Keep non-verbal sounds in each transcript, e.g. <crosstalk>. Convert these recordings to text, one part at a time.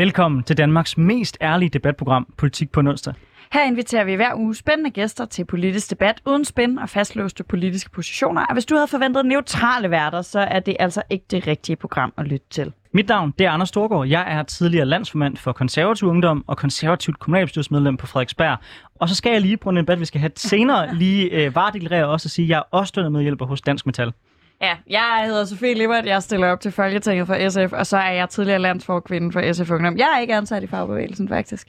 Velkommen til Danmarks mest ærlige debatprogram, Politik på onsdag. Her inviterer vi hver uge spændende gæster til politisk debat uden spænd og fastlåste politiske positioner. Og hvis du havde forventet neutrale værter, så er det altså ikke det rigtige program at lytte til. Mit navn det er Anders Storgård. Jeg er tidligere landsformand for konservativ ungdom og konservativt kommunalbestyrelsesmedlem på Frederiksberg. Og så skal jeg lige på en debat, vi skal have senere, lige øh, varedeklarere også at sige, at jeg er også med hjælper hos Dansk Metal. Ja, jeg hedder Sofie Lippert, jeg stiller op til Folketinget for SF, og så er jeg tidligere landsforkvinde for SF Ungdom. Jeg er ikke ansat i fagbevægelsen, faktisk.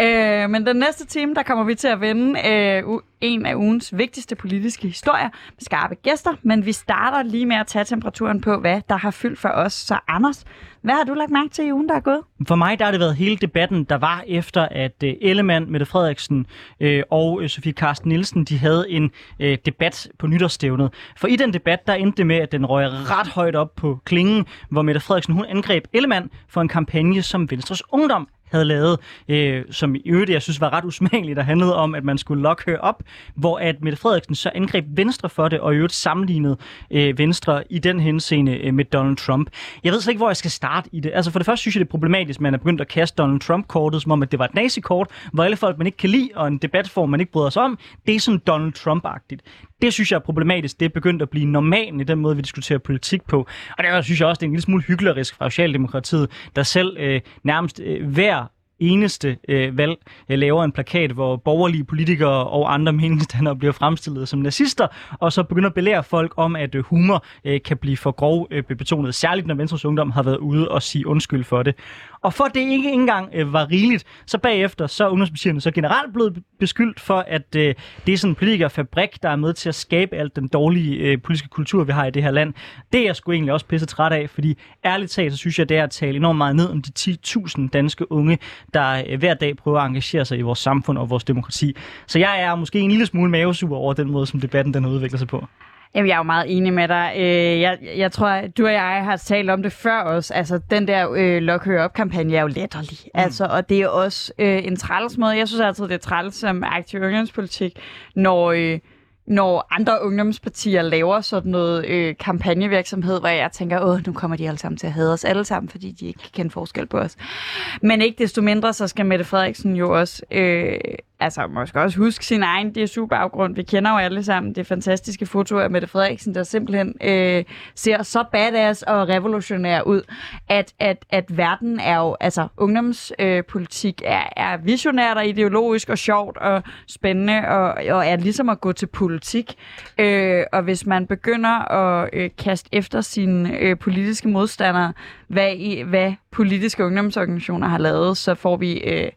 Øh, men den næste time, der kommer vi til at vende øh, en af ugens vigtigste politiske historier med skarpe gæster, men vi starter lige med at tage temperaturen på, hvad der har fyldt for os. Så Anders, hvad har du lagt mærke til i ugen, der er gået? For mig der har det været hele debatten, der var efter, at uh, Ellemann, Mette Frederiksen øh, og øh, Sofie Karsten Nielsen, de havde en debat på nytårsstævnet. For i den debat, der endte det med, at den røg ret højt op på klingen, hvor Mette Frederiksen hun angreb Ellemann for en kampagne, som Venstres Ungdom havde lavet, øh, som i øvrigt, jeg synes var ret usmageligt, der handlede om, at man skulle lokke her op, hvor at Mette Frederiksen så angreb Venstre for det, og i øvrigt sammenlignede øh, Venstre i den henseende øh, med Donald Trump. Jeg ved slet ikke, hvor jeg skal starte i det. Altså for det første synes jeg, det er problematisk, at man er begyndt at kaste Donald Trump-kortet, som om, at det var et nazikort, hvor alle folk, man ikke kan lide, og en debatform, man ikke bryder sig om, det er sådan Donald Trump-agtigt. Det synes jeg er problematisk. Det er begyndt at blive normalt i den måde, vi diskuterer politik på. Og der synes jeg også, det er en lille smule hyggelig fra Socialdemokratiet, der selv øh, nærmest øh, hver eneste øh, valg jeg laver en plakat, hvor borgerlige politikere og andre <laughs> meningsdannere bliver fremstillet som nazister, og så begynder at belære folk om, at øh, humor øh, kan blive for grov øh, betonet, særligt når Venstres Ungdom har været ude og sige undskyld for det. Og for det ikke engang øh, var rigeligt, så bagefter så er ungdomspartierne så generelt blevet beskyldt for, at øh, det er sådan en politikerfabrik, der er med til at skabe alt den dårlige øh, politiske kultur, vi har i det her land. Det er jeg sgu egentlig også pisse træt af, fordi ærligt talt, så synes jeg, det er at tale enormt meget ned om de 10.000 danske unge, der øh, hver dag prøver at engagere sig i vores samfund og vores demokrati. Så jeg er måske en lille smule mavesur over den måde, som debatten den har udviklet sig på. Jamen, jeg er jo meget enig med dig. Øh, jeg, jeg tror, at du og jeg har talt om det før også. Altså, den der øh, Lock Her Up-kampagne er jo letterlig. Mm. Altså, og det er også øh, en træls måde. Jeg synes altid, det er træls som aktiv ungdomspolitik, når... Øh, når andre ungdomspartier laver sådan noget øh, kampagnevirksomhed, hvor jeg tænker, åh, nu kommer de alle sammen til at hade os alle sammen, fordi de ikke kan kende forskel på os. Men ikke desto mindre, så skal Mette Frederiksen jo også øh, altså måske også huske sin egen DSU-baggrund. Vi kender jo alle sammen det fantastiske foto af Mette Frederiksen, der simpelthen øh, ser så badass og revolutionær ud, at, at, at verden er jo, altså ungdomspolitik øh, er, er visionært og ideologisk og sjovt og spændende og, og er ligesom at gå til politik. Øh, og hvis man begynder at øh, kaste efter sine øh, politiske modstandere, hvad, i, hvad politiske ungdomsorganisationer har lavet, så får vi øh,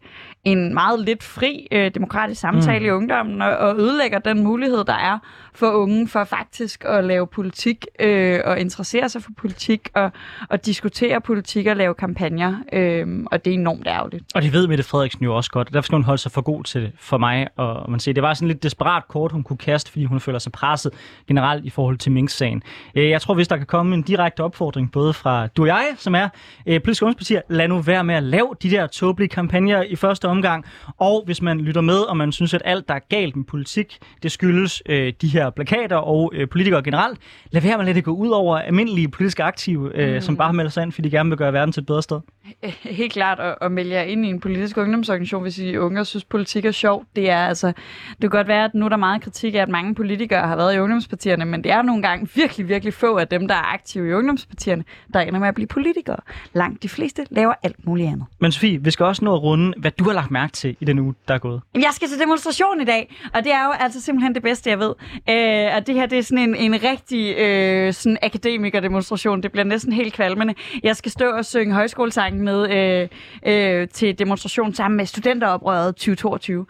en meget lidt fri øh, demokratisk samtale mm. i ungdommen, og, og ødelægger den mulighed, der er for unge for faktisk at lave politik øh, og interessere sig for politik og, og diskutere politik og lave kampagner. Øh, og det er enormt ærgerligt. Og det ved Mette Frederiksen jo også godt. Derfor skal hun holde sig for god til det for mig. Og man siger, det var sådan lidt desperat kort, hun kunne kaste, fordi hun føler sig presset generelt i forhold til Mink-sagen. Øh, jeg tror, hvis der kan komme en direkte opfordring, både fra du og jeg, som er øh, politiske ungdomspartier, lad nu være med at lave de der tåbelige kampagner i første omgang. Og hvis man lytter med, og man synes, at alt, der er galt med politik, det skyldes øh, de her plakater og øh, politikere generelt, lad være med at lade det gå ud over almindelige politiske aktive, øh, mm. som bare melder sig ind, fordi de gerne vil gøre verden til et bedre sted. <laughs> Helt klart at, at melde jer ind i en politisk ungdomsorganisation, hvis I unge synes, politik er sjovt. Det er altså, det kan godt være, at nu er der meget kritik af, at mange politikere har været i ungdomspartierne, men det er nogle gange virkelig, virkelig få af dem, der er aktive i ungdomspartierne, der ender med at blive politikere. Langt de fleste laver alt muligt andet. Men Sofie, vi skal også nå at runde, hvad du har lagt mærke til i den uge, der er gået. Jeg skal til demonstration i dag, og det er jo altså simpelthen det bedste, jeg ved. Øh, og det her, det er sådan en, en rigtig øh, sådan akademiker-demonstration. Det bliver næsten helt kvalmende. Jeg skal stå og synge højskolesang med øh, øh, til demonstration sammen med studenteroprøret 2022.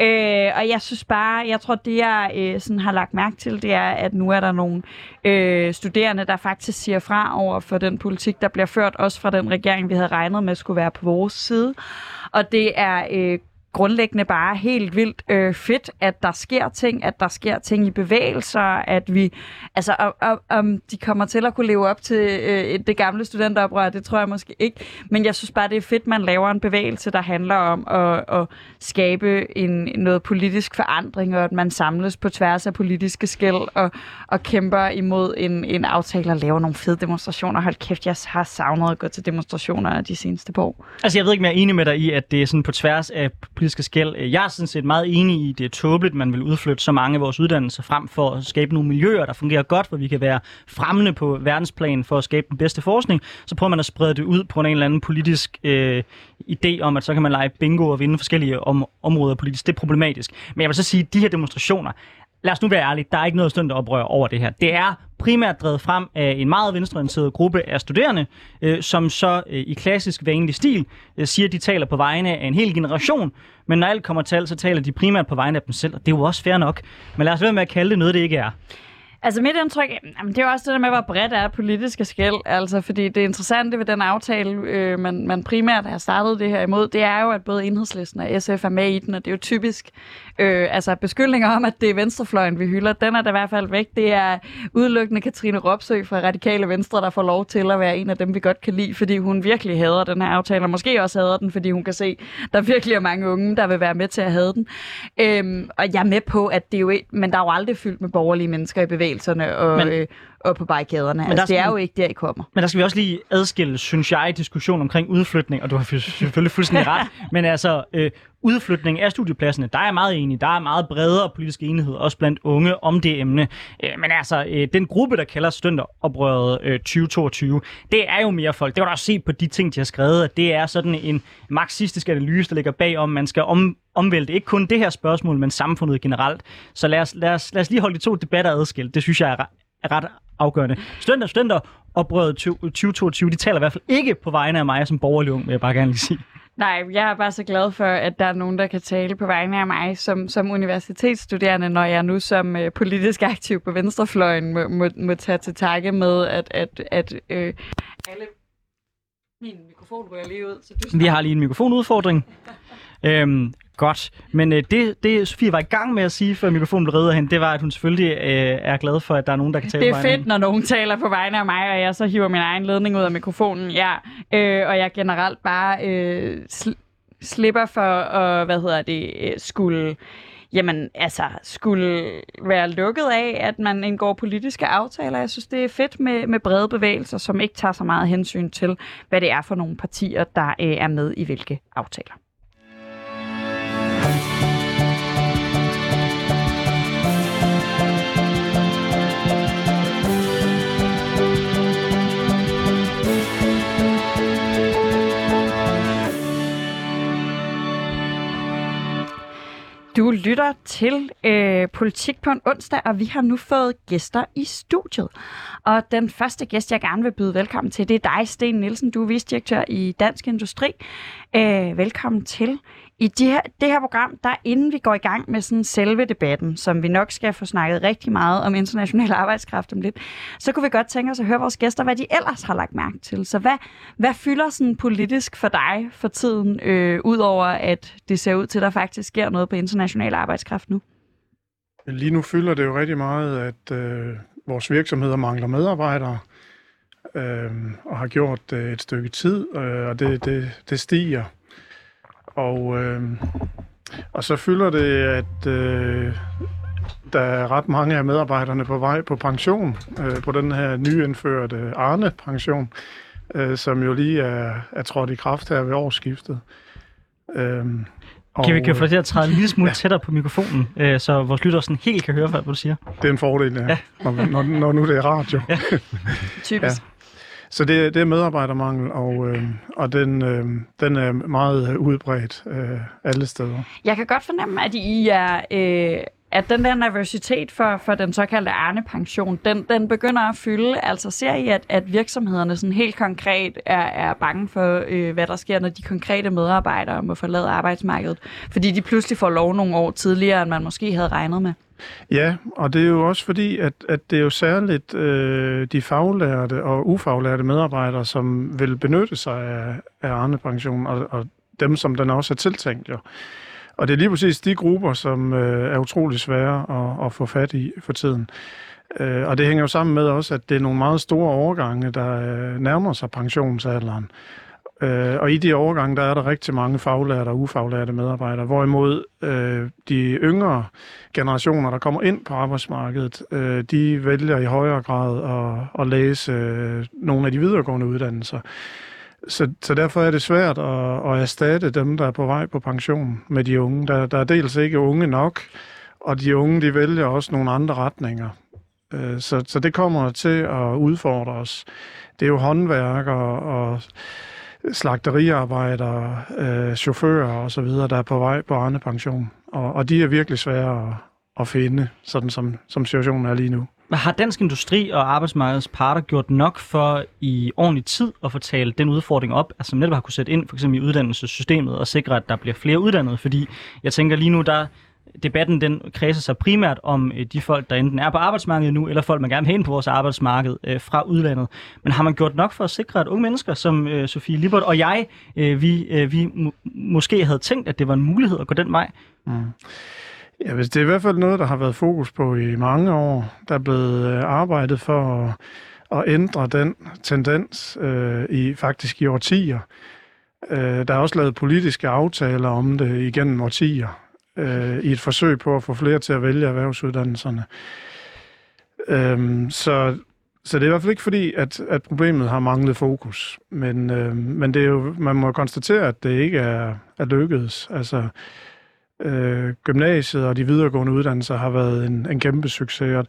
Øh, og jeg synes bare, jeg tror, det jeg øh, sådan har lagt mærke til, det er, at nu er der nogle øh, studerende, der faktisk siger fra over for den politik, der bliver ført, også fra den regering, vi havde regnet med skulle være på vores side. Og det er øh, grundlæggende bare helt vildt øh, fedt, at der sker ting, at der sker ting i bevægelser, at vi, altså om, om, om de kommer til at kunne leve op til øh, det gamle studenteroprør, det tror jeg måske ikke, men jeg synes bare, det er fedt, man laver en bevægelse, der handler om at, at skabe en, noget politisk forandring, og at man samles på tværs af politiske skæld og, og kæmper imod en, en aftale og laver nogle fede demonstrationer. Hold kæft, jeg har savnet at gå til demonstrationer de seneste par år. Altså, jeg ved ikke, om jeg er enig med dig i, at det er sådan på tværs af politiske skæld. Øh, jeg er sådan set meget enig i, at det er tåbeligt, at man vil udflytte så mange af vores uddannelser frem for at skabe nogle miljøer, der fungerer godt, hvor vi kan være fremmende på verdensplan for at skabe den bedste forskning. Så prøver man at sprede det ud på en eller anden politisk øh, idé om, at så kan man lege bingo og vinde forskellige om- områder politisk. Det er problematisk. Men jeg vil så sige, at de her demonstrationer, lad os nu være ærlige, der er ikke noget stønt oprør over det her. Det er primært drevet frem af en meget venstreorienteret gruppe af studerende, øh, som så øh, i klassisk vanlig stil øh, siger, at de taler på vegne af en hel generation, men når alt kommer til alt, så taler de primært på vegne af dem selv, og det er jo også fair nok. Men lad os være med at kalde det noget, det ikke er. Altså mit indtryk, jamen, det er jo også det der med, hvor bredt er politiske skæld. Altså, fordi det interessante ved den aftale, øh, man, man primært har startet det her imod, det er jo, at både Enhedslisten og SF er med i den, og det er jo typisk øh, altså beskyldninger om, at det er venstrefløjen, vi hylder. Den er der i hvert fald væk. Det er udelukkende Katrine Ropsø fra Radikale Venstre, der får lov til at være en af dem, vi godt kan lide, fordi hun virkelig hader den her aftale, og måske også hader den, fordi hun kan se, der virkelig er mange unge, der vil være med til at have den. Øhm, og jeg er med på, at det er jo ikke, men der er jo aldrig fyldt med borgerlige mennesker i bevægelserne og, men, øh, og på barrikaderne. Altså, det er jo ikke der, I kommer. Men der skal vi også lige adskille, synes jeg, diskussion omkring udflytning, og du har selvfølgelig fuldstændig ret, <laughs> men altså øh, udflytning af studiepladserne, der er jeg meget enig. Der er meget bredere politisk enighed, også blandt unge, om det emne. Øh, men altså, øh, den gruppe, der kalder studenteroprøret øh, 2022, det er jo mere folk. Det kan du også se på de ting, de har skrevet, at det er sådan en marxistisk analyse, der ligger bag om, man skal om, omvælte ikke kun det her spørgsmål, men samfundet generelt. Så lad os, lad os, lad os lige holde de to debatter adskilt. Det synes jeg er, er ret afgørende. Studenter, studenter oprøret 2022, de taler i hvert fald ikke på vegne af mig som borgerlig ung, vil jeg bare gerne lige sige. Nej, jeg er bare så glad for, at der er nogen, der kan tale på vegne af mig som, som universitetsstuderende, når jeg nu som uh, politisk aktiv på venstrefløjen må, må, må tage til takke med, at, at, at uh, alle... Min mikrofon rører lige ud, så du Vi har lige en mikrofonudfordring. øhm, godt. Men øh, det, det, Sofie var i gang med at sige, før mikrofonen blev reddet hen, det var, at hun selvfølgelig øh, er glad for, at der er nogen, der kan tale Det på er fedt, når nogen taler på vegne af mig, og jeg så hiver min egen ledning ud af mikrofonen, ja. Øh, og jeg generelt bare øh, sl- slipper for at, hvad hedder det, øh, skulle jamen, altså, skulle være lukket af, at man indgår politiske aftaler. Jeg synes, det er fedt med, med brede bevægelser, som ikke tager så meget hensyn til, hvad det er for nogle partier, der øh, er med i hvilke aftaler. Du lytter til øh, Politik på en onsdag, og vi har nu fået gæster i studiet. Og den første gæst, jeg gerne vil byde velkommen til, det er dig, Sten Nielsen. Du er vicedirektør i Dansk Industri. Øh, velkommen til. I de her, det her program, der inden vi går i gang med sådan selve debatten, som vi nok skal få snakket rigtig meget om international arbejdskraft om lidt, så kunne vi godt tænke os at høre vores gæster, hvad de ellers har lagt mærke til. Så hvad, hvad fylder sådan politisk for dig for tiden, øh, udover at det ser ud til, at der faktisk sker noget på international arbejdskraft nu? Lige nu fylder det jo rigtig meget, at øh, vores virksomheder mangler medarbejdere, øh, og har gjort det et stykke tid, øh, og det, det, det stiger. Og, øh, og så fylder det, at øh, der er ret mange af medarbejderne på vej på pension, øh, på den her nyindførte Arne-pension, øh, som jo lige er, er trådt i kraft her ved årsskiftet. Øh, kan vi kan få dig til at træde en lille smule ja. tættere på mikrofonen, øh, så vores lytter sådan helt kan høre, hvad du siger? Det er en fordel, ja. ja. Når, når, når nu det er radio. Ja. <laughs> Typisk. Ja. Så det, det er medarbejdermangel, og, øh, og den, øh, den er meget udbredt øh, alle steder. Jeg kan godt fornemme, at I er... Øh at den der nervøsitet for, for den såkaldte Arne-pension, den, den begynder at fylde. Altså ser I, at, at virksomhederne sådan helt konkret er, er bange for, øh, hvad der sker, når de konkrete medarbejdere må forlade arbejdsmarkedet, fordi de pludselig får lov nogle år tidligere, end man måske havde regnet med? Ja, og det er jo også fordi, at, at det er jo særligt øh, de faglærte og ufaglærte medarbejdere, som vil benytte sig af, af Arne-pensionen, og, og dem, som den også er tiltænkt jo. Og det er lige præcis de grupper, som øh, er utrolig svære at, at få fat i for tiden. Øh, og det hænger jo sammen med også, at det er nogle meget store overgange, der øh, nærmer sig pensionsalderen. Øh, og i de overgange, der er der rigtig mange faglærte og ufaglærte medarbejdere, hvorimod øh, de yngre generationer, der kommer ind på arbejdsmarkedet, øh, de vælger i højere grad at, at læse øh, nogle af de videregående uddannelser. Så, så derfor er det svært at, at erstatte dem, der er på vej på pension med de unge. Der, der er dels ikke unge nok, og de unge de vælger også nogle andre retninger. Øh, så, så det kommer til at udfordre os. Det er jo håndværk og, og slagteriarbejdere, øh, chauffører og så videre, der er på vej på andre pension. Og, og de er virkelig svære at, at finde, sådan som, som situationen er lige nu. Har Dansk Industri og arbejdsmarkedets parter gjort nok for i ordentlig tid at fortale den udfordring op, altså netop har kunne sætte ind for eksempel i uddannelsessystemet og sikre, at der bliver flere uddannede? Fordi jeg tænker lige nu, der debatten den kredser sig primært om øh, de folk, der enten er på arbejdsmarkedet nu, eller folk, man gerne vil have på vores arbejdsmarked øh, fra udlandet. Men har man gjort nok for at sikre, at unge mennesker som øh, Sofie Libert og jeg, øh, vi, øh, vi må, måske havde tænkt, at det var en mulighed at gå den vej? Mm. Ja, hvis det er i hvert fald noget, der har været fokus på i mange år. Der er blevet øh, arbejdet for at, at ændre den tendens øh, i faktisk i årtier. Øh, der er også lavet politiske aftaler om det igennem årtier øh, i et forsøg på at få flere til at vælge erhvervsuddannelserne. Øhm, så, så det er i hvert fald ikke fordi, at, at problemet har manglet fokus, men, øh, men det er jo, man må konstatere, at det ikke er, er lykkedes. Altså, øh, gymnasiet og de videregående uddannelser har været en, en kæmpe succes. Og,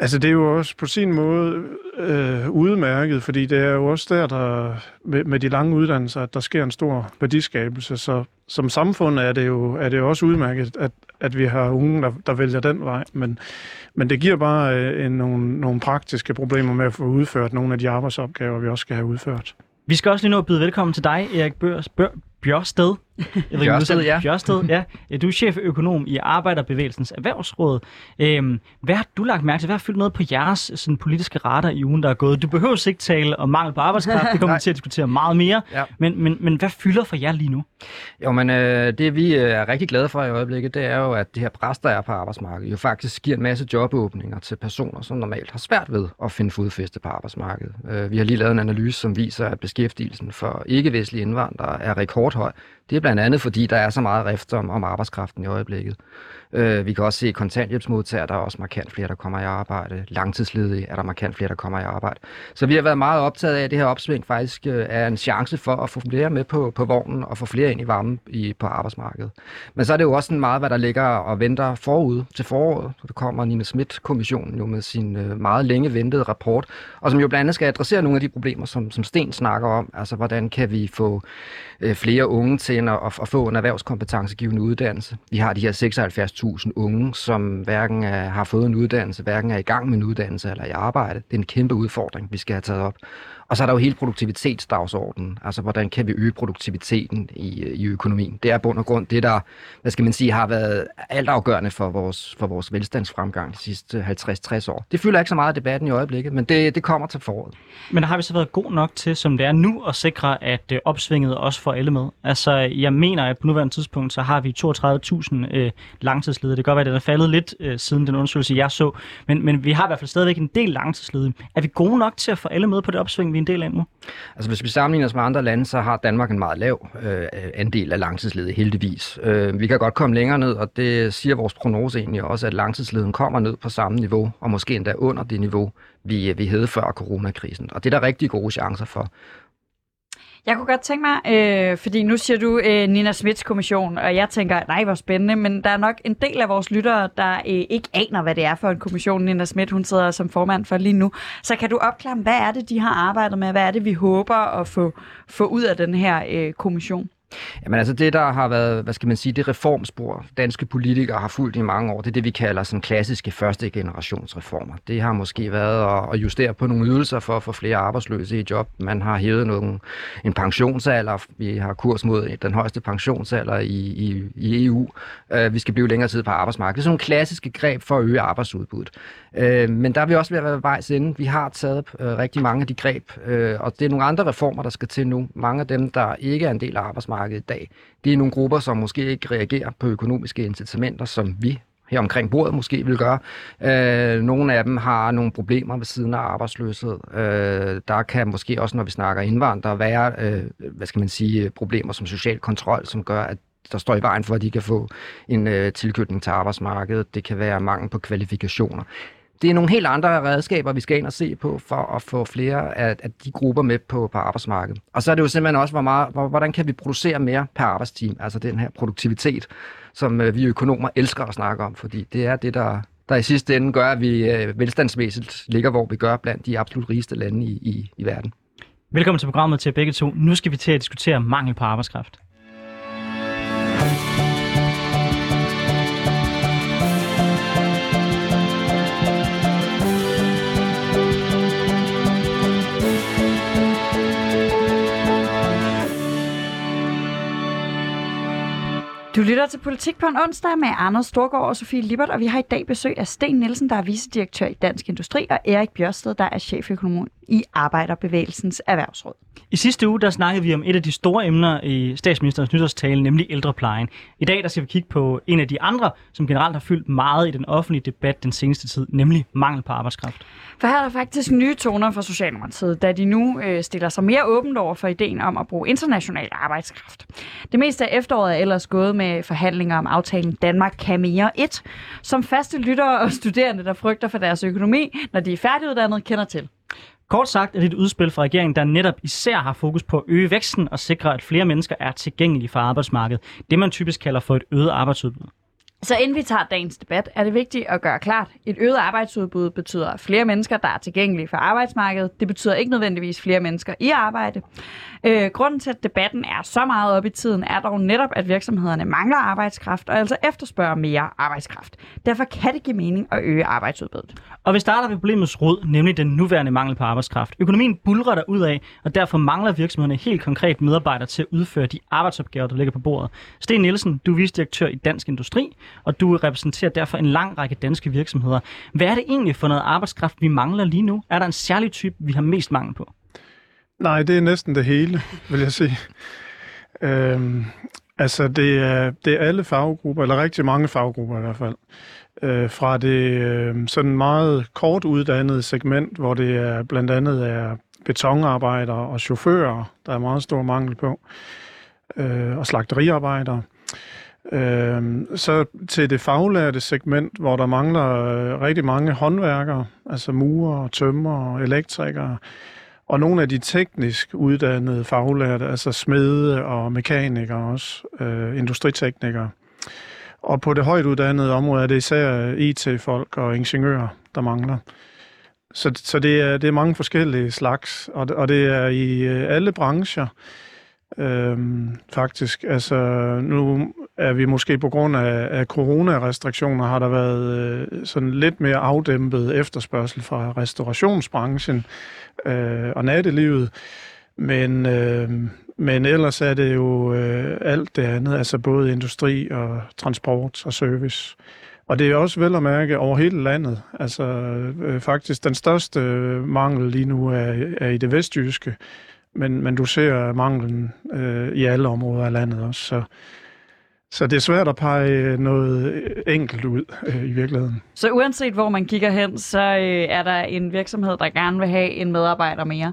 altså det er jo også på sin måde øh, udmærket, fordi det er jo også der, der med, med de lange uddannelser, at der sker en stor værdiskabelse. Så som samfund er det jo, er det jo også udmærket, at, at vi har unge, der, der vælger den vej. Men, men det giver bare øh, en, nogle, nogle praktiske problemer med at få udført nogle af de arbejdsopgaver, vi også skal have udført. Vi skal også lige nu byde velkommen til dig, Erik Børs, Bør, Bjørsted. Bjørsted, ja. Bjørsted, ja. Du er cheføkonom i Arbejderbevægelsens Erhvervsråd. Øhm, hvad har du lagt mærke til? Hvad har fyldt noget på jeres sådan, politiske radar i ugen, der er gået? Du behøver ikke tale om mangel på arbejdskraft. Det kommer vi <laughs> til at diskutere meget mere. Ja. Men, men, men hvad fylder for jer lige nu? Jo, men øh, det vi øh, er rigtig glade for i øjeblikket, det er jo, at det her pres, der er på arbejdsmarkedet, jo faktisk giver en masse jobåbninger til personer, som normalt har svært ved at finde fodfæste på arbejdsmarkedet. Øh, vi har lige lavet en analyse, som viser, at beskæftigelsen for ikke-vestlige indvandrere er rekordhøj. Det blandt andet, fordi der er så meget rift om, om arbejdskraften i øjeblikket. Øh, vi kan også se kontanthjælpsmodtagere, der er også markant flere, der kommer i arbejde. Langtidsledige er der markant flere, der kommer i arbejde. Så vi har været meget optaget af, at det her opsving faktisk øh, er en chance for at få flere med på, på vognen og få flere ind i varmen i, på arbejdsmarkedet. Men så er det jo også en meget, hvad der ligger og venter forud til foråret. Så der kommer Nina Schmidt-kommissionen jo med sin øh, meget længe ventede rapport, og som jo blandt andet skal adressere nogle af de problemer, som, som Sten snakker om. Altså, hvordan kan vi få øh, flere unge til at, at, at få en erhvervskompetencegivende uddannelse. Vi har de her 76 76.000 unge, som hverken er, har fået en uddannelse, hverken er i gang med en uddannelse eller i arbejde. Det er en kæmpe udfordring, vi skal have taget op. Og så er der jo hele produktivitetsdagsordenen. Altså, hvordan kan vi øge produktiviteten i, i økonomien? Det er bund og grund det, der, hvad skal man sige, har været altafgørende for vores, for vores velstandsfremgang de sidste 50-60 år. Det fylder ikke så meget af debatten i øjeblikket, men det, det kommer til foråret. Men har vi så været god nok til, som det er nu, at sikre, at øh, opsvinget også får alle med? Altså, jeg mener, at på nuværende tidspunkt, så har vi 32.000 øh, langtidsledige. Det kan godt være, at det er faldet lidt øh, siden den undersøgelse, jeg så, men, men vi har i hvert fald stadigvæk en del langtidsledige. Er vi gode nok til at få alle med på det opsving, vi en del af nu? Altså hvis vi sammenligner os med andre lande, så har Danmark en meget lav øh, andel af langtidsledige, heldigvis. Øh, vi kan godt komme længere ned, og det siger vores prognose egentlig også, at langtidsleden kommer ned på samme niveau, og måske endda under det niveau, vi, øh, vi havde før coronakrisen. Og det er der rigtig gode chancer for. Jeg kunne godt tænke mig, øh, fordi nu siger du øh, Nina Smits kommission, og jeg tænker, nej, hvor spændende, men der er nok en del af vores lyttere, der øh, ikke aner, hvad det er for en kommission, Nina Smit, hun sidder som formand for lige nu. Så kan du opklare, hvad er det, de har arbejdet med? Hvad er det, vi håber at få, få ud af den her øh, kommission? Jamen altså det, der har været, hvad skal man sige, det reformspor, danske politikere har fulgt i mange år, det er det, vi kalder sådan klassiske første generationsreformer. Det har måske været at justere på nogle ydelser for at få flere arbejdsløse i job. Man har hævet nogle, en pensionsalder. Vi har kurs mod den højeste pensionsalder i, i, i EU. Øh, vi skal blive længere tid på arbejdsmarkedet. Det er sådan nogle klassiske greb for at øge arbejdsudbuddet. Øh, men der er vi også ved at være vejs ende. Vi har taget øh, rigtig mange af de greb, og det er nogle andre reformer, der skal til nu. Mange af dem, der ikke er en del af arbejdsmarkedet, arbejdsmarkedet i dag. Det er nogle grupper, som måske ikke reagerer på økonomiske incitamenter, som vi her omkring bordet måske vil gøre. Øh, nogle af dem har nogle problemer ved siden af arbejdsløshed. Øh, der kan måske også, når vi snakker indvandrere, være øh, hvad skal man sige, problemer som social kontrol, som gør, at der står i vejen for, at de kan få en øh, tilknytning til arbejdsmarkedet. Det kan være mangel på kvalifikationer. Det er nogle helt andre redskaber, vi skal ind og se på, for at få flere af, af de grupper med på, på arbejdsmarkedet. Og så er det jo simpelthen også, hvor meget, hvor, hvordan kan vi producere mere per arbejdsteam, altså den her produktivitet, som øh, vi økonomer elsker at snakke om, fordi det er det, der, der i sidste ende gør, at vi øh, velstandsmæssigt ligger, hvor vi gør blandt de absolut rigeste lande i, i, i verden. Velkommen til programmet til begge to. Nu skal vi til at diskutere mangel på arbejdskraft. Du lytter til Politik på en onsdag med Anders Storgård og Sofie Libert, og vi har i dag besøg af Sten Nielsen, der er vicedirektør i Dansk Industri, og Erik Bjørsted, der er cheføkonom i Arbejderbevægelsens Erhvervsråd. I sidste uge der snakkede vi om et af de store emner i statsministerens nytårstale, nemlig ældreplejen. I dag der skal vi kigge på en af de andre, som generelt har fyldt meget i den offentlige debat den seneste tid, nemlig mangel på arbejdskraft. For her er der faktisk nye toner fra Socialdemokratiet, da de nu øh, stiller sig mere åbent over for ideen om at bruge international arbejdskraft. Det meste af efteråret er ellers gået med forhandlinger om aftalen Danmark kan mere 1, som faste lyttere og studerende, der frygter for deres økonomi, når de er færdiguddannede, kender til. Kort sagt er det et udspil fra regeringen, der netop især har fokus på at øge væksten og sikre, at flere mennesker er tilgængelige for arbejdsmarkedet. Det man typisk kalder for et øget arbejdsudbud. Så inden vi tager dagens debat, er det vigtigt at gøre klart, at et øget arbejdsudbud betyder flere mennesker, der er tilgængelige for arbejdsmarkedet. Det betyder ikke nødvendigvis flere mennesker i arbejde. Øh, grunden til, at debatten er så meget op i tiden, er dog netop, at virksomhederne mangler arbejdskraft og altså efterspørger mere arbejdskraft. Derfor kan det give mening at øge arbejdsudbuddet. Og vi starter ved problemets rod, nemlig den nuværende mangel på arbejdskraft. Økonomien bulrer der ud af, og derfor mangler virksomhederne helt konkret medarbejdere til at udføre de arbejdsopgaver, der ligger på bordet. Sten Nielsen, du er vicedirektør i Dansk Industri, og du repræsenterer derfor en lang række danske virksomheder. Hvad er det egentlig for noget arbejdskraft, vi mangler lige nu? Er der en særlig type, vi har mest mangel på? Nej, det er næsten det hele, vil jeg sige. Øhm, altså, det er, det er alle faggrupper, eller rigtig mange faggrupper i hvert fald. Øh, fra det øh, sådan meget kort uddannede segment, hvor det er blandt andet er betonarbejdere og chauffører, der er meget stor mangel på, øh, og slagteriarbejdere. Øh, Øhm, så til det faglærte segment, hvor der mangler øh, rigtig mange håndværkere, altså murer, tømmer, elektrikere, og nogle af de teknisk uddannede faglærte, altså smede og mekanikere også, øh, industriteknikere. Og på det højt uddannede område er det især IT-folk og ingeniører, der mangler. Så, så det, er, det er mange forskellige slags, og, og det er i øh, alle brancher. Øhm, faktisk. Altså, nu er vi måske på grund af, af coronarestriktioner, har der været øh, sådan lidt mere afdæmpet efterspørgsel fra restaurationsbranchen øh, og nattelivet. Men, øh, men ellers er det jo øh, alt det andet, altså både industri og transport og service. Og det er også vel at mærke over hele landet. Altså øh, faktisk den største øh, mangel lige nu er, er i det vestjyske, men, men du ser manglen øh, i alle områder af landet også. Så, så det er svært at pege øh, noget øh, enkelt ud øh, i virkeligheden. Så uanset hvor man kigger hen, så øh, er der en virksomhed, der gerne vil have en medarbejder mere.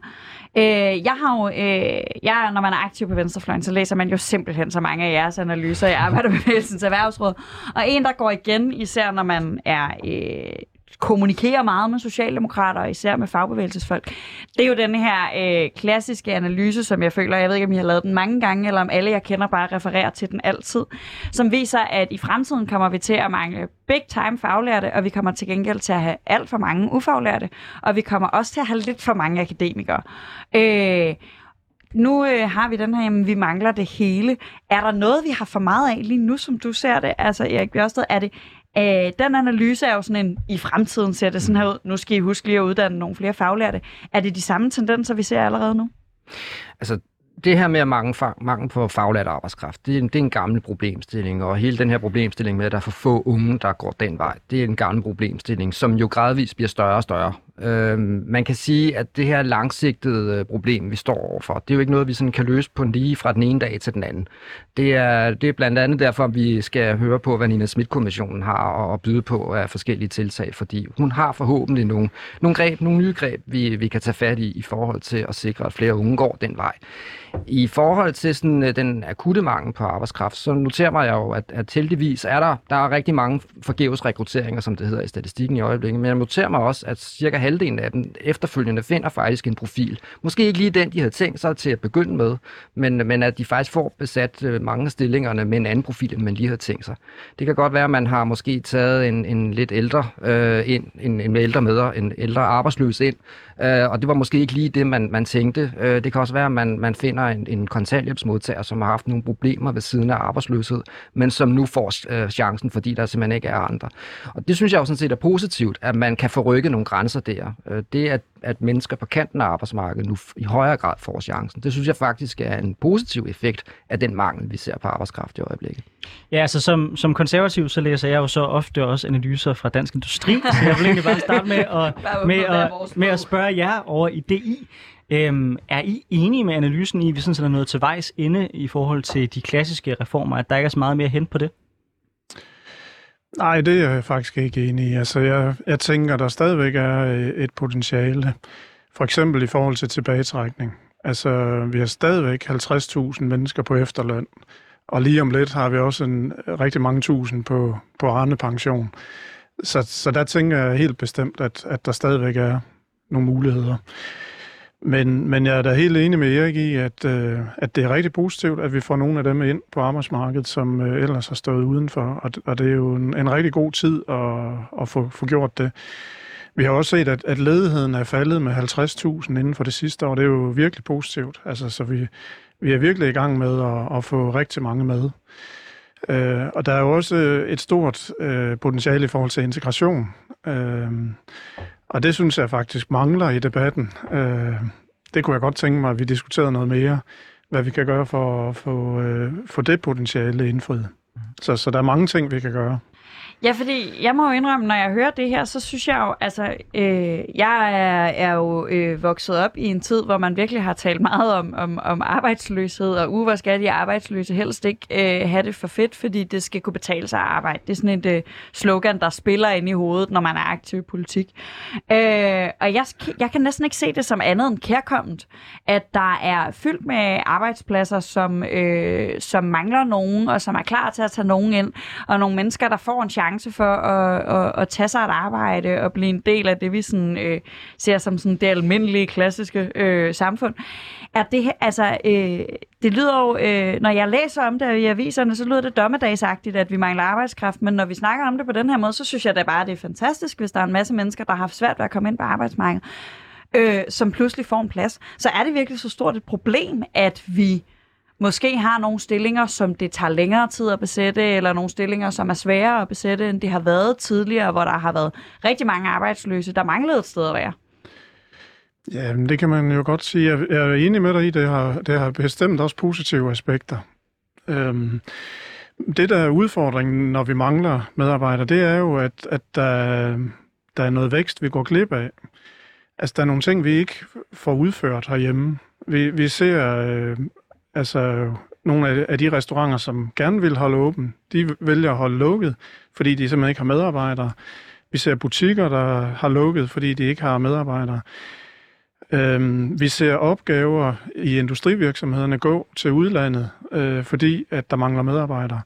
Øh, jeg har jo, øh, jeg, når man er aktiv på Venstrefløjen, så læser man jo simpelthen så mange af jeres analyser i Arbejderbevægelsens Erhvervsråd. Og en, der går igen, især når man er øh, kommunikerer meget med socialdemokrater, og især med fagbevægelsesfolk. Det er jo den her øh, klassiske analyse, som jeg føler, jeg ved ikke, om I har lavet den mange gange, eller om alle, jeg kender, bare refererer til den altid, som viser, at i fremtiden kommer vi til at mangle big time faglærte, og vi kommer til gengæld til at have alt for mange ufaglærte, og vi kommer også til at have lidt for mange akademikere. Øh, nu øh, har vi den her, jamen, vi mangler det hele. Er der noget, vi har for meget af lige nu, som du ser det? Altså, Erik Bjørsted, er det, Øh, den analyse er jo sådan en, i fremtiden ser det sådan her ud, nu skal I huske lige at uddanne nogle flere faglærte. Er det de samme tendenser, vi ser allerede nu? Altså, det her med mangel, mange på faglært arbejdskraft, det er, en, det er en gammel problemstilling, og hele den her problemstilling med, at der er for få unge, der går den vej, det er en gammel problemstilling, som jo gradvist bliver større og større. Øh, man kan sige, at det her langsigtede øh, problem, vi står overfor, det er jo ikke noget, vi sådan kan løse på lige fra den ene dag til den anden. Det er, det er blandt andet derfor, vi skal høre på, hvad Nina Schmidt-kommissionen har at byde på af forskellige tiltag, fordi hun har forhåbentlig nogle, nogle greb, nogle nye greb, vi, vi kan tage fat i i forhold til at sikre, at flere unge går den vej. I forhold til sådan, øh, den akutte mangel på arbejdskraft, så noterer mig jeg jo, at, at heldigvis er der, der er rigtig mange forgæves rekrutteringer, som det hedder i statistikken i øjeblikket, men jeg noterer mig også, at cirka halvdelen af dem efterfølgende finder faktisk en profil. Måske ikke lige den, de havde tænkt sig til at begynde med, men, men at de faktisk får besat øh, mange af stillingerne med en anden profil, end man lige havde tænkt sig. Det kan godt være, at man har måske taget en, en lidt ældre øh, ind, en, en ældre med, en ældre arbejdsløs ind, øh, og det var måske ikke lige det, man, man tænkte. Øh, det kan også være, at man, man finder en, en kontanthjælpsmodtager, som har haft nogle problemer ved siden af arbejdsløshed, men som nu får øh, chancen, fordi der simpelthen ikke er andre. Og det synes jeg jo sådan set er positivt, at man kan forrykke nogle grænser der. Øh, det, at, at mennesker på kanten af arbejdsmarkedet nu i højere grad får chancen, det synes jeg faktisk er en positiv effekt af den mangel, vi ser på arbejdskraft i øjeblikket. Ja, altså som, som konservativ, så læser jeg jo så ofte også analyser fra Dansk Industri, så jeg vil egentlig bare starte med <laughs> at, med at, med at spørge jer over i DI. Øhm, er I enige med analysen i, at vi sådan set er nået til vejs ende i forhold til de klassiske reformer, at der ikke er så meget mere hen på det? Nej, det er jeg faktisk ikke enig i. Altså, jeg, jeg tænker, der stadigvæk er øh, et potentiale. For eksempel i forhold til tilbagetrækning. Altså, vi har stadigvæk 50.000 mennesker på efterløn. Og lige om lidt har vi også en øh, rigtig mange tusind på, på Arne pension. Så, så der tænker jeg helt bestemt, at, at der stadigvæk er nogle muligheder. Men, men jeg er da helt enig med Erik i, at, øh, at det er rigtig positivt, at vi får nogle af dem ind på arbejdsmarkedet, som øh, ellers har stået udenfor. Og, og det er jo en, en rigtig god tid at, at få, få gjort det. Vi har også set, at, at ledigheden er faldet med 50.000 inden for det sidste år. Det er jo virkelig positivt. Altså, så vi, vi er virkelig i gang med at, at få rigtig mange med. Øh, og der er jo også et stort øh, potentiale i forhold til integration. Øh, og det synes jeg faktisk mangler i debatten. Øh, det kunne jeg godt tænke mig, at vi diskuterede noget mere, hvad vi kan gøre for at få, øh, få det potentiale indfriet. Så, så der er mange ting, vi kan gøre. Ja, fordi jeg må jo indrømme, når jeg hører det her, så synes jeg jo, altså, øh, jeg er, er jo øh, vokset op i en tid, hvor man virkelig har talt meget om, om, om arbejdsløshed, og uh, hvor skal de arbejdsløse helst ikke øh, have det for fedt, fordi det skal kunne betale sig at arbejde. Det er sådan et øh, slogan, der spiller ind i hovedet, når man er aktiv i politik. Øh, og jeg, jeg kan næsten ikke se det som andet end kærkommet, at der er fyldt med arbejdspladser, som, øh, som mangler nogen, og som er klar til at tage nogen ind, og nogle mennesker, der får en chance chance for at, at, at tage sig et arbejde og blive en del af det, vi sådan, øh, ser som sådan det almindelige, klassiske øh, samfund. Er det, altså, øh, det lyder jo, øh, når jeg læser om det i aviserne, så lyder det dommedagsagtigt, at vi mangler arbejdskraft, men når vi snakker om det på den her måde, så synes jeg da bare, at det er fantastisk, hvis der er en masse mennesker, der har haft svært ved at komme ind på arbejdsmarkedet, øh, som pludselig får en plads. Så er det virkelig så stort et problem, at vi måske har nogle stillinger, som det tager længere tid at besætte, eller nogle stillinger, som er sværere at besætte, end det har været tidligere, hvor der har været rigtig mange arbejdsløse, der manglede et sted at være. Ja, det kan man jo godt sige. Jeg er enig med dig i, det har, det har bestemt også positive aspekter. Øhm, det, der er udfordringen, når vi mangler medarbejdere, det er jo, at, at der, der er noget vækst, vi går glip af. Altså, der er nogle ting, vi ikke får udført herhjemme. Vi, vi ser øh, Altså, nogle af de restauranter, som gerne vil holde åben, de vælger at holde lukket, fordi de simpelthen ikke har medarbejdere. Vi ser butikker, der har lukket, fordi de ikke har medarbejdere. Øhm, vi ser opgaver i industrivirksomhederne gå til udlandet, øh, fordi at der mangler medarbejdere.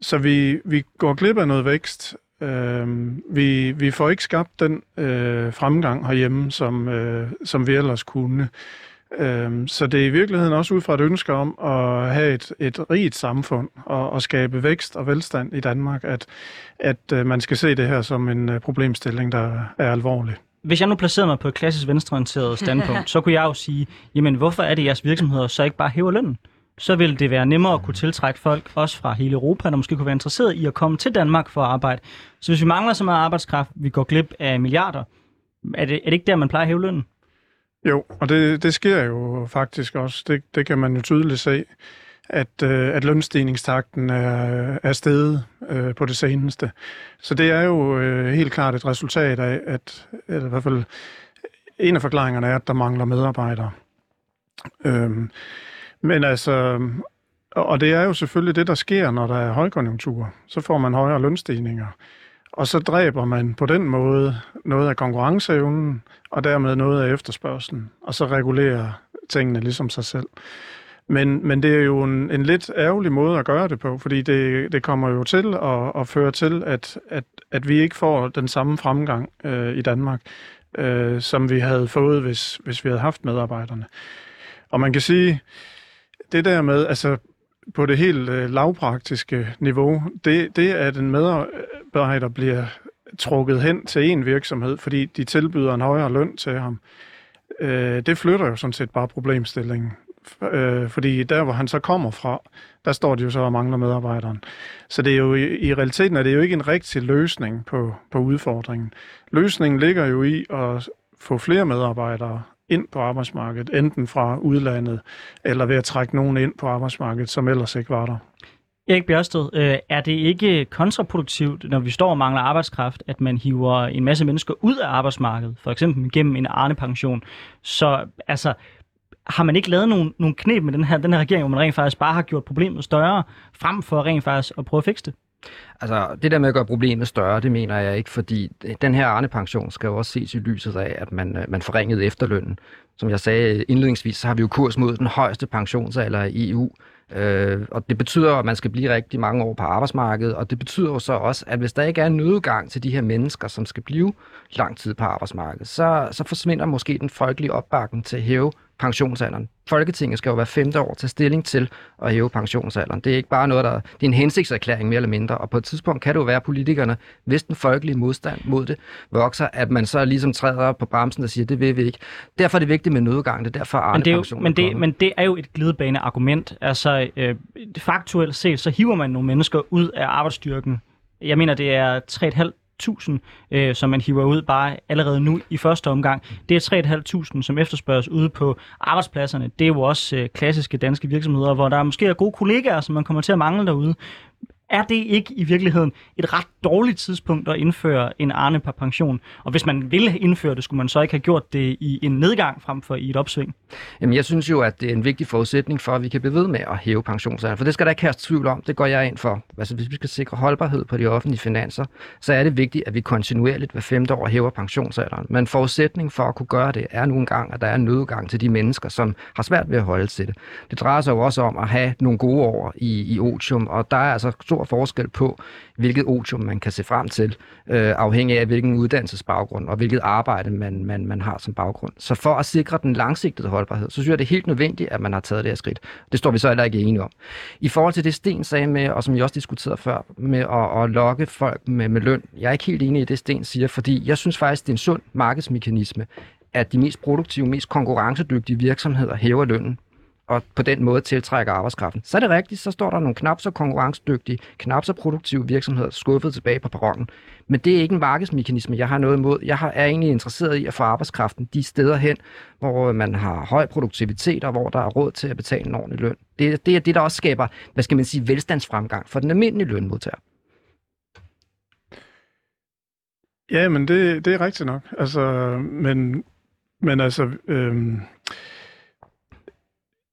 Så vi, vi går glip af noget vækst. Øhm, vi, vi får ikke skabt den øh, fremgang herhjemme, som, øh, som vi ellers kunne. Øhm, så det er i virkeligheden også ud fra et ønske om at have et, et rigt samfund og, og skabe vækst og velstand i Danmark, at, at øh, man skal se det her som en øh, problemstilling, der er alvorlig. Hvis jeg nu placerede mig på et klassisk venstreorienteret <laughs> standpunkt, så kunne jeg jo sige, jamen hvorfor er det, at jeres virksomheder så ikke bare hæver lønnen? så vil det være nemmere at kunne tiltrække folk, også fra hele Europa, der måske kunne være interesseret i at komme til Danmark for at arbejde. Så hvis vi mangler så meget arbejdskraft, vi går glip af milliarder, er det, er det ikke der, man plejer at hæve lønnen? Jo, og det, det sker jo faktisk også. Det, det kan man jo tydeligt se. at, øh, at lønstigningstakten er, er steget øh, på det seneste. Så det er jo øh, helt klart et resultat af, at eller i hvert fald en af forklaringerne er, at der mangler medarbejdere. Øhm, men altså, og det er jo selvfølgelig det, der sker, når der er højkonjunktur. Så får man højere lønstigninger. Og så dræber man på den måde noget af konkurrenceevnen, og dermed noget af efterspørgselen. Og så regulerer tingene ligesom sig selv. Men, men det er jo en, en lidt ærgerlig måde at gøre det på, fordi det, det kommer jo til at, at føre til, at, at, at vi ikke får den samme fremgang øh, i Danmark, øh, som vi havde fået, hvis, hvis vi havde haft medarbejderne. Og man kan sige, det der med, altså på det helt øh, lavpraktiske niveau, det, det at en medarbejder bliver trukket hen til en virksomhed, fordi de tilbyder en højere løn til ham, øh, det flytter jo sådan set bare problemstillingen. Øh, fordi der, hvor han så kommer fra, der står de jo så og mangler medarbejderen. Så det er jo i, i realiteten er det jo ikke en rigtig løsning på, på udfordringen. Løsningen ligger jo i at få flere medarbejdere ind på arbejdsmarkedet, enten fra udlandet, eller ved at trække nogen ind på arbejdsmarkedet, som ellers ikke var der. Erik Bjørsted, øh, er det ikke kontraproduktivt, når vi står og mangler arbejdskraft, at man hiver en masse mennesker ud af arbejdsmarkedet, for eksempel gennem en arnepension? Så altså, har man ikke lavet nogle, nogle knep med den her, den her regering, hvor man rent faktisk bare har gjort problemet større, frem for rent faktisk at prøve at fikse det? Altså, det der med at gøre problemet større, det mener jeg ikke, fordi øh, den her Arne-pension skal jo også ses i lyset af, at man, øh, man forringede efterlønnen. Som jeg sagde indledningsvis, så har vi jo kurs mod den højeste pensionsalder i EU. Øh, og det betyder, at man skal blive rigtig mange år på arbejdsmarkedet, og det betyder jo så også, at hvis der ikke er en nødgang til de her mennesker, som skal blive lang tid på arbejdsmarkedet, så, så forsvinder måske den folkelige opbakning til at hæve pensionsalderen. Folketinget skal jo være femte år tage stilling til at hæve pensionsalderen. Det er ikke bare noget, der... Det er en hensigtserklæring mere eller mindre, og på et tidspunkt kan det jo være, at politikerne, hvis den folkelige modstand mod det vokser, at man så ligesom træder på bremsen og siger, det vil vi ikke. Derfor er det vigtigt med nødgang, det er derfor men det er, jo, men, det, men det er jo et glidebane argument. Altså, øh, faktuelt set, så hiver man nogle mennesker ud af arbejdsstyrken. Jeg mener, det er 3,5 1000, øh, som man hiver ud bare allerede nu i første omgang. Det er 3.500, som efterspørges ude på arbejdspladserne. Det er jo også øh, klassiske danske virksomheder, hvor der måske er gode kollegaer, som man kommer til at mangle derude er det ikke i virkeligheden et ret dårligt tidspunkt at indføre en Arne per pension? Og hvis man ville indføre det, skulle man så ikke have gjort det i en nedgang frem for i et opsving? Jamen, jeg synes jo, at det er en vigtig forudsætning for, at vi kan blive ved med at hæve pensionsalderen. For det skal der ikke have tvivl om. Det går jeg ind for. Altså, hvis vi skal sikre holdbarhed på de offentlige finanser, så er det vigtigt, at vi kontinuerligt hver femte år hæver pensionsalderen. Men forudsætning for at kunne gøre det er nu engang, at der er en nødgang til de mennesker, som har svært ved at holde til det. Det drejer sig jo også om at have nogle gode år i, i otium, og der er altså stor forskel på, hvilket otium man kan se frem til, øh, afhængig af hvilken uddannelsesbaggrund og hvilket arbejde man, man, man har som baggrund. Så for at sikre den langsigtede holdbarhed, så synes jeg, det er helt nødvendigt, at man har taget det her skridt. Det står vi så heller ikke enige om. I forhold til det, Sten sagde med, og som jeg også diskuterede før, med at, at lokke folk med, med løn, jeg er ikke helt enig i det, Sten siger, fordi jeg synes faktisk, det er en sund markedsmekanisme, at de mest produktive, mest konkurrencedygtige virksomheder hæver lønnen og på den måde tiltrækker arbejdskraften. Så er det rigtigt, så står der nogle knap så konkurrencedygtige, knap så produktive virksomheder skuffet tilbage på perronen. Men det er ikke en markedsmekanisme, jeg har noget imod. Jeg er egentlig interesseret i at få arbejdskraften de steder hen, hvor øh, man har høj produktivitet og hvor der er råd til at betale en ordentlig løn. Det, det er det, der også skaber, hvad skal man sige, velstandsfremgang for den almindelige lønmodtager. Ja, men det, det er rigtigt nok. Altså, men, men altså, øhm,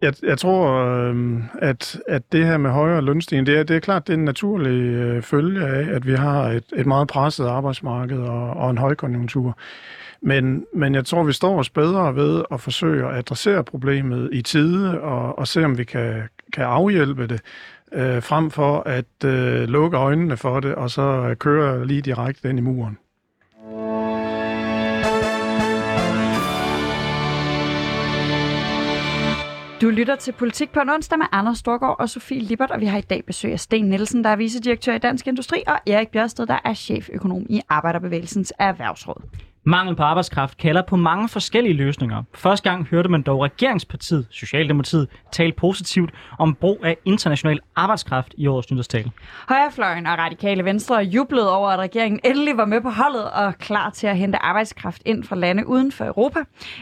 jeg, jeg tror, øh, at, at det her med højere lønstigning, det er, det er klart, det er en naturlig øh, følge af, at vi har et, et meget presset arbejdsmarked og, og en højkonjunktur. Men, men jeg tror, vi står os bedre ved at forsøge at adressere problemet i tide og, og se, om vi kan, kan afhjælpe det, øh, frem for at øh, lukke øjnene for det og så køre lige direkte ind i muren. Du lytter til Politik på en onsdag med Anders Storgård og Sofie Lippert, og vi har i dag besøg af Sten Nielsen, der er vicedirektør i Dansk Industri, og Erik Bjørsted, der er cheføkonom i Arbejderbevægelsens Erhvervsråd. Mangel på arbejdskraft kalder på mange forskellige løsninger. Første gang hørte man dog regeringspartiet, Socialdemokratiet, tale positivt om brug af international arbejdskraft i årets nytårstale. Højrefløjen og Radikale Venstre jublede over, at regeringen endelig var med på holdet og klar til at hente arbejdskraft ind fra lande uden for Europa.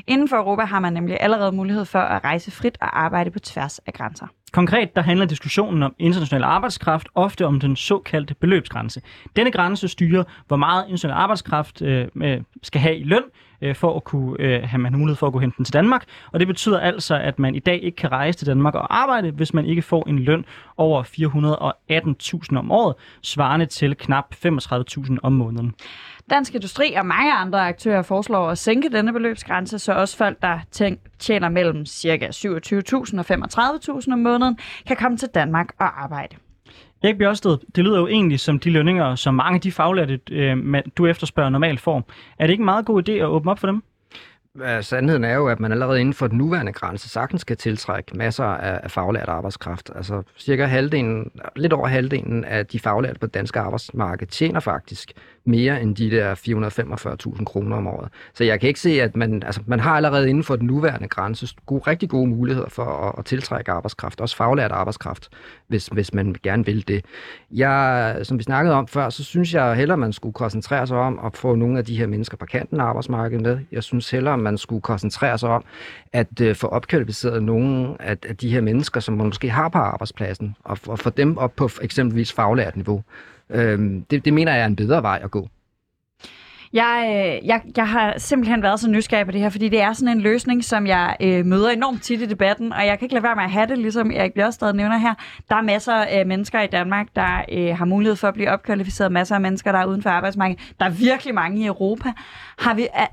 Inden for Europa har man nemlig allerede mulighed for at rejse frit og arbejde på tværs af grænser. Konkret der handler diskussionen om international arbejdskraft ofte om den såkaldte beløbsgrænse. Denne grænse styrer, hvor meget international arbejdskraft øh, øh skal have i løn, øh, for at kunne øh, have man mulighed for at kunne hente den til Danmark. Og det betyder altså, at man i dag ikke kan rejse til Danmark og arbejde, hvis man ikke får en løn over 418.000 om året, svarende til knap 35.000 om måneden. Dansk Industri og mange andre aktører foreslår at sænke denne beløbsgrænse, så også folk, der tjener mellem ca. 27.000 og 35.000 om måneden, kan komme til Danmark og arbejde. Erik Bjørsted, det lyder jo egentlig som de lønninger, som mange af de faglærte, øh, du efterspørger normalt får. Er det ikke en meget god idé at åbne op for dem? Sandheden er jo, at man allerede inden for den nuværende grænse sagtens kan tiltrække masser af, af faglært arbejdskraft. Altså cirka halvdelen, lidt over halvdelen af de faglærte på det danske arbejdsmarked tjener faktisk mere end de der 445.000 kroner om året. Så jeg kan ikke se, at man, altså, man har allerede inden for den nuværende grænse gode, rigtig gode muligheder for at, at tiltrække arbejdskraft, også faglært arbejdskraft, hvis, hvis man gerne vil det. Jeg, som vi snakkede om før, så synes jeg hellere, man skulle koncentrere sig om at få nogle af de her mennesker på kanten af arbejdsmarkedet med. Jeg synes hellere, man skulle koncentrere sig om at øh, få opkvalificeret nogle af, af de her mennesker, som man måske har på arbejdspladsen, og, og få dem op på eksempelvis faglært niveau. Øh, det, det mener jeg er en bedre vej at gå. Jeg, øh, jeg, jeg har simpelthen været så nysgerrig på det her, fordi det er sådan en løsning, som jeg øh, møder enormt tit i debatten, og jeg kan ikke lade være med at have det, ligesom Erik Bjørstad nævner her. Der er masser af øh, mennesker i Danmark, der øh, har mulighed for at blive opkvalificeret, masser af mennesker, der er uden for arbejdsmarkedet. Der er virkelig mange i Europa. Har vi, a,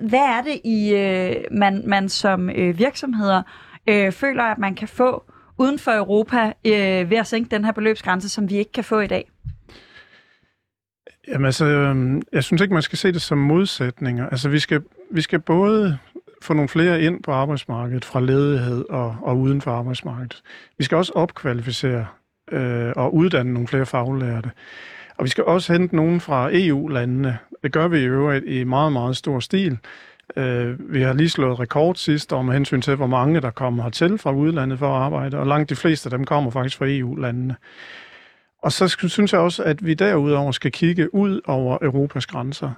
hvad er det, i øh, man, man som øh, virksomheder øh, føler, at man kan få uden for Europa øh, ved at sænke den her beløbsgrænse, som vi ikke kan få i dag? Jamen altså, øhm, jeg synes ikke, man skal se det som modsætninger. Altså, vi skal, vi skal både få nogle flere ind på arbejdsmarkedet fra ledighed og, og uden for arbejdsmarkedet. Vi skal også opkvalificere øh, og uddanne nogle flere faglærte. Og vi skal også hente nogen fra EU-landene. Det gør vi i øvrigt i meget, meget stor stil. Øh, vi har lige slået rekord sidste år med hensyn til, hvor mange der kommer hertil fra udlandet for at arbejde, og langt de fleste af dem kommer faktisk fra EU-landene. Og så synes jeg også, at vi derudover skal kigge ud over Europas grænser.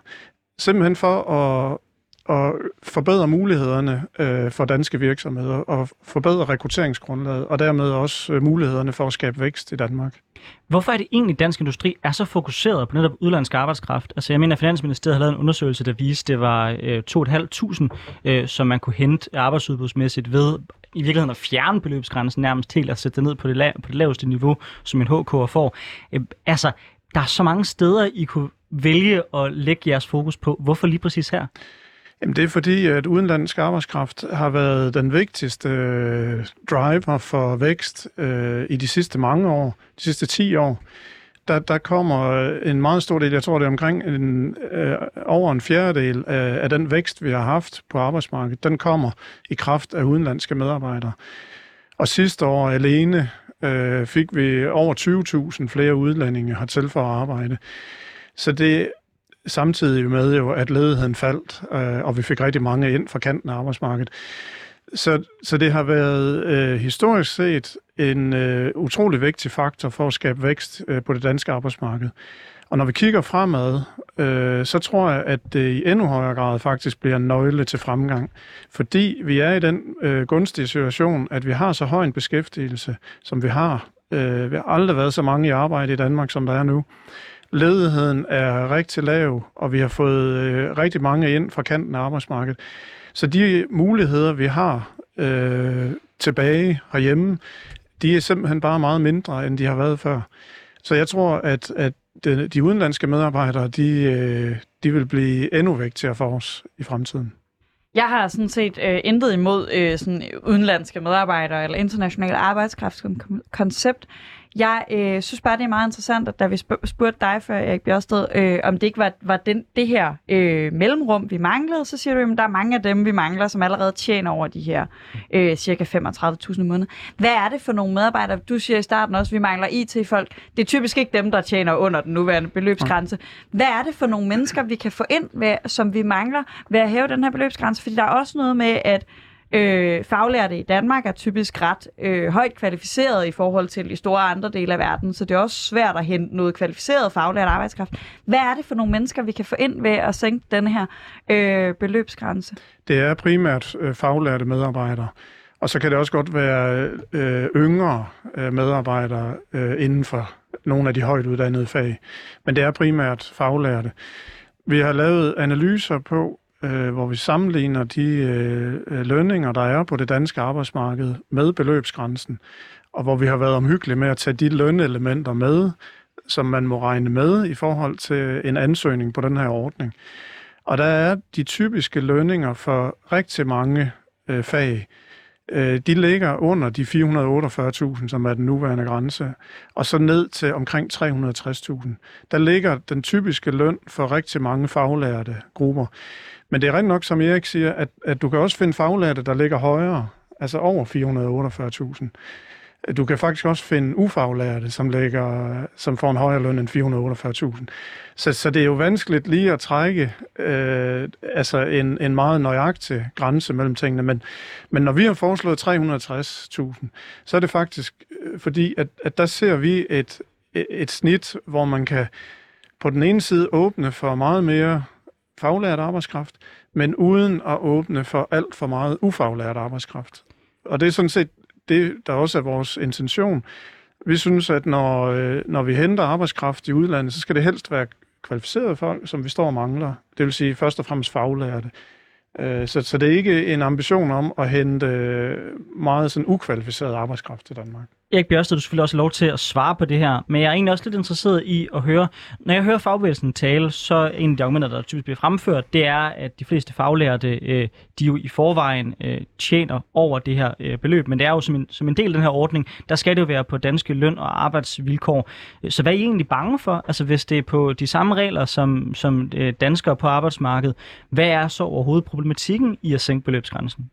Simpelthen for at, at forbedre mulighederne øh, for danske virksomheder og forbedre rekrutteringsgrundlaget, og dermed også øh, mulighederne for at skabe vækst i Danmark. Hvorfor er det egentlig, at dansk industri er så fokuseret på netop udlandsk arbejdskraft? Altså jeg mener, at Finansministeriet har lavet en undersøgelse, der viste, at det var øh, 2.500, øh, som man kunne hente arbejdsudbudsmæssigt ved i virkeligheden at fjerne beløbsgrænsen nærmest helt og sætte det ned på det, la- på det laveste niveau, som en HK får. Øh, altså, der er så mange steder, I kunne vælge at lægge jeres fokus på. Hvorfor lige præcis her? Jamen det er fordi, at udenlandsk arbejdskraft har været den vigtigste øh, driver for vækst øh, i de sidste mange år, de sidste 10 år der, der kommer øh, en meget stor del, jeg tror det er omkring en, øh, over en fjerdedel af, af den vækst, vi har haft på arbejdsmarkedet, den kommer i kraft af udenlandske medarbejdere. Og sidste år alene øh, fik vi over 20.000 flere udlændinge hertil for at arbejde. Så det samtidig med jo, at ledigheden faldt, øh, og vi fik rigtig mange ind fra kanten af arbejdsmarkedet. Så, så det har været øh, historisk set en øh, utrolig vigtig faktor for at skabe vækst øh, på det danske arbejdsmarked. Og når vi kigger fremad, øh, så tror jeg, at det i endnu højere grad faktisk bliver en nøgle til fremgang. Fordi vi er i den øh, gunstige situation, at vi har så høj en beskæftigelse, som vi har. Øh, vi har aldrig været så mange i arbejde i Danmark, som der er nu. Ledigheden er rigtig lav, og vi har fået øh, rigtig mange ind fra kanten af arbejdsmarkedet. Så de muligheder, vi har øh, tilbage herhjemme, de er simpelthen bare meget mindre, end de har været før. Så jeg tror, at, at de, de udenlandske medarbejdere, de, øh, de vil blive endnu vigtigere for os i fremtiden. Jeg har sådan set øh, intet imod øh, sådan udenlandske medarbejdere eller international arbejdskraftskoncept. Jeg øh, synes bare, det er meget interessant, at da vi spurgte dig før, Erik Bjørsted, øh, om det ikke var, var den, det her øh, mellemrum, vi manglede, så siger du, at der er mange af dem, vi mangler, som allerede tjener over de her øh, cirka 35.000 måneder. Hvad er det for nogle medarbejdere? Du siger i starten også, at vi mangler IT-folk. Det er typisk ikke dem, der tjener under den nuværende beløbsgrænse. Hvad er det for nogle mennesker, vi kan få ind, ved, som vi mangler ved at hæve den her beløbsgrænse? Fordi der er også noget med, at Øh, faglærte i Danmark er typisk ret øh, højt kvalificeret i forhold til i store andre dele af verden, så det er også svært at hente noget kvalificeret faglært arbejdskraft. Hvad er det for nogle mennesker, vi kan få ind ved at sænke den her øh, beløbsgrænse? Det er primært øh, faglærte medarbejdere. Og så kan det også godt være øh, yngre øh, medarbejdere øh, inden for nogle af de højt uddannede fag. Men det er primært faglærte. Vi har lavet analyser på, øh, hvor vi sammenligner de øh, lønninger, der er på det danske arbejdsmarked med beløbsgrænsen, og hvor vi har været omhyggelige med at tage de lønelementer med, som man må regne med i forhold til en ansøgning på den her ordning. Og der er de typiske lønninger for rigtig mange øh, fag, øh, de ligger under de 448.000, som er den nuværende grænse, og så ned til omkring 360.000. Der ligger den typiske løn for rigtig mange faglærte grupper. Men det er rent nok, som Erik siger, at, at du kan også finde faglærte, der ligger højere, altså over 448.000. Du kan faktisk også finde ufaglærte, som, ligger, som får en højere løn end 448.000. Så, så det er jo vanskeligt lige at trække øh, altså en, en meget nøjagtig grænse mellem tingene. Men, men når vi har foreslået 360.000, så er det faktisk øh, fordi, at, at der ser vi et, et snit, hvor man kan på den ene side åbne for meget mere faglært arbejdskraft, men uden at åbne for alt for meget ufaglært arbejdskraft. Og det er sådan set det, der også er vores intention. Vi synes, at når, øh, når vi henter arbejdskraft i udlandet, så skal det helst være kvalificerede folk, som vi står og mangler. Det vil sige først og fremmest faglærte. Øh, så, så det er ikke en ambition om at hente øh, meget sådan ukvalificeret arbejdskraft til Danmark. Erik Bjørsted, du selvfølgelig også lov til at svare på det her, men jeg er egentlig også lidt interesseret i at høre, når jeg hører fagbevægelsen tale, så en af de argumenter, der typisk bliver fremført, det er, at de fleste faglærte, øh, de jo i forvejen øh, tjener over det her øh, beløb, men det er jo som en, som en del af den her ordning, der skal det jo være på danske løn- og arbejdsvilkår. Så hvad er I egentlig bange for? Altså hvis det er på de samme regler som, som øh, danskere på arbejdsmarkedet, hvad er så overhovedet problematikken i at sænke beløbsgrænsen?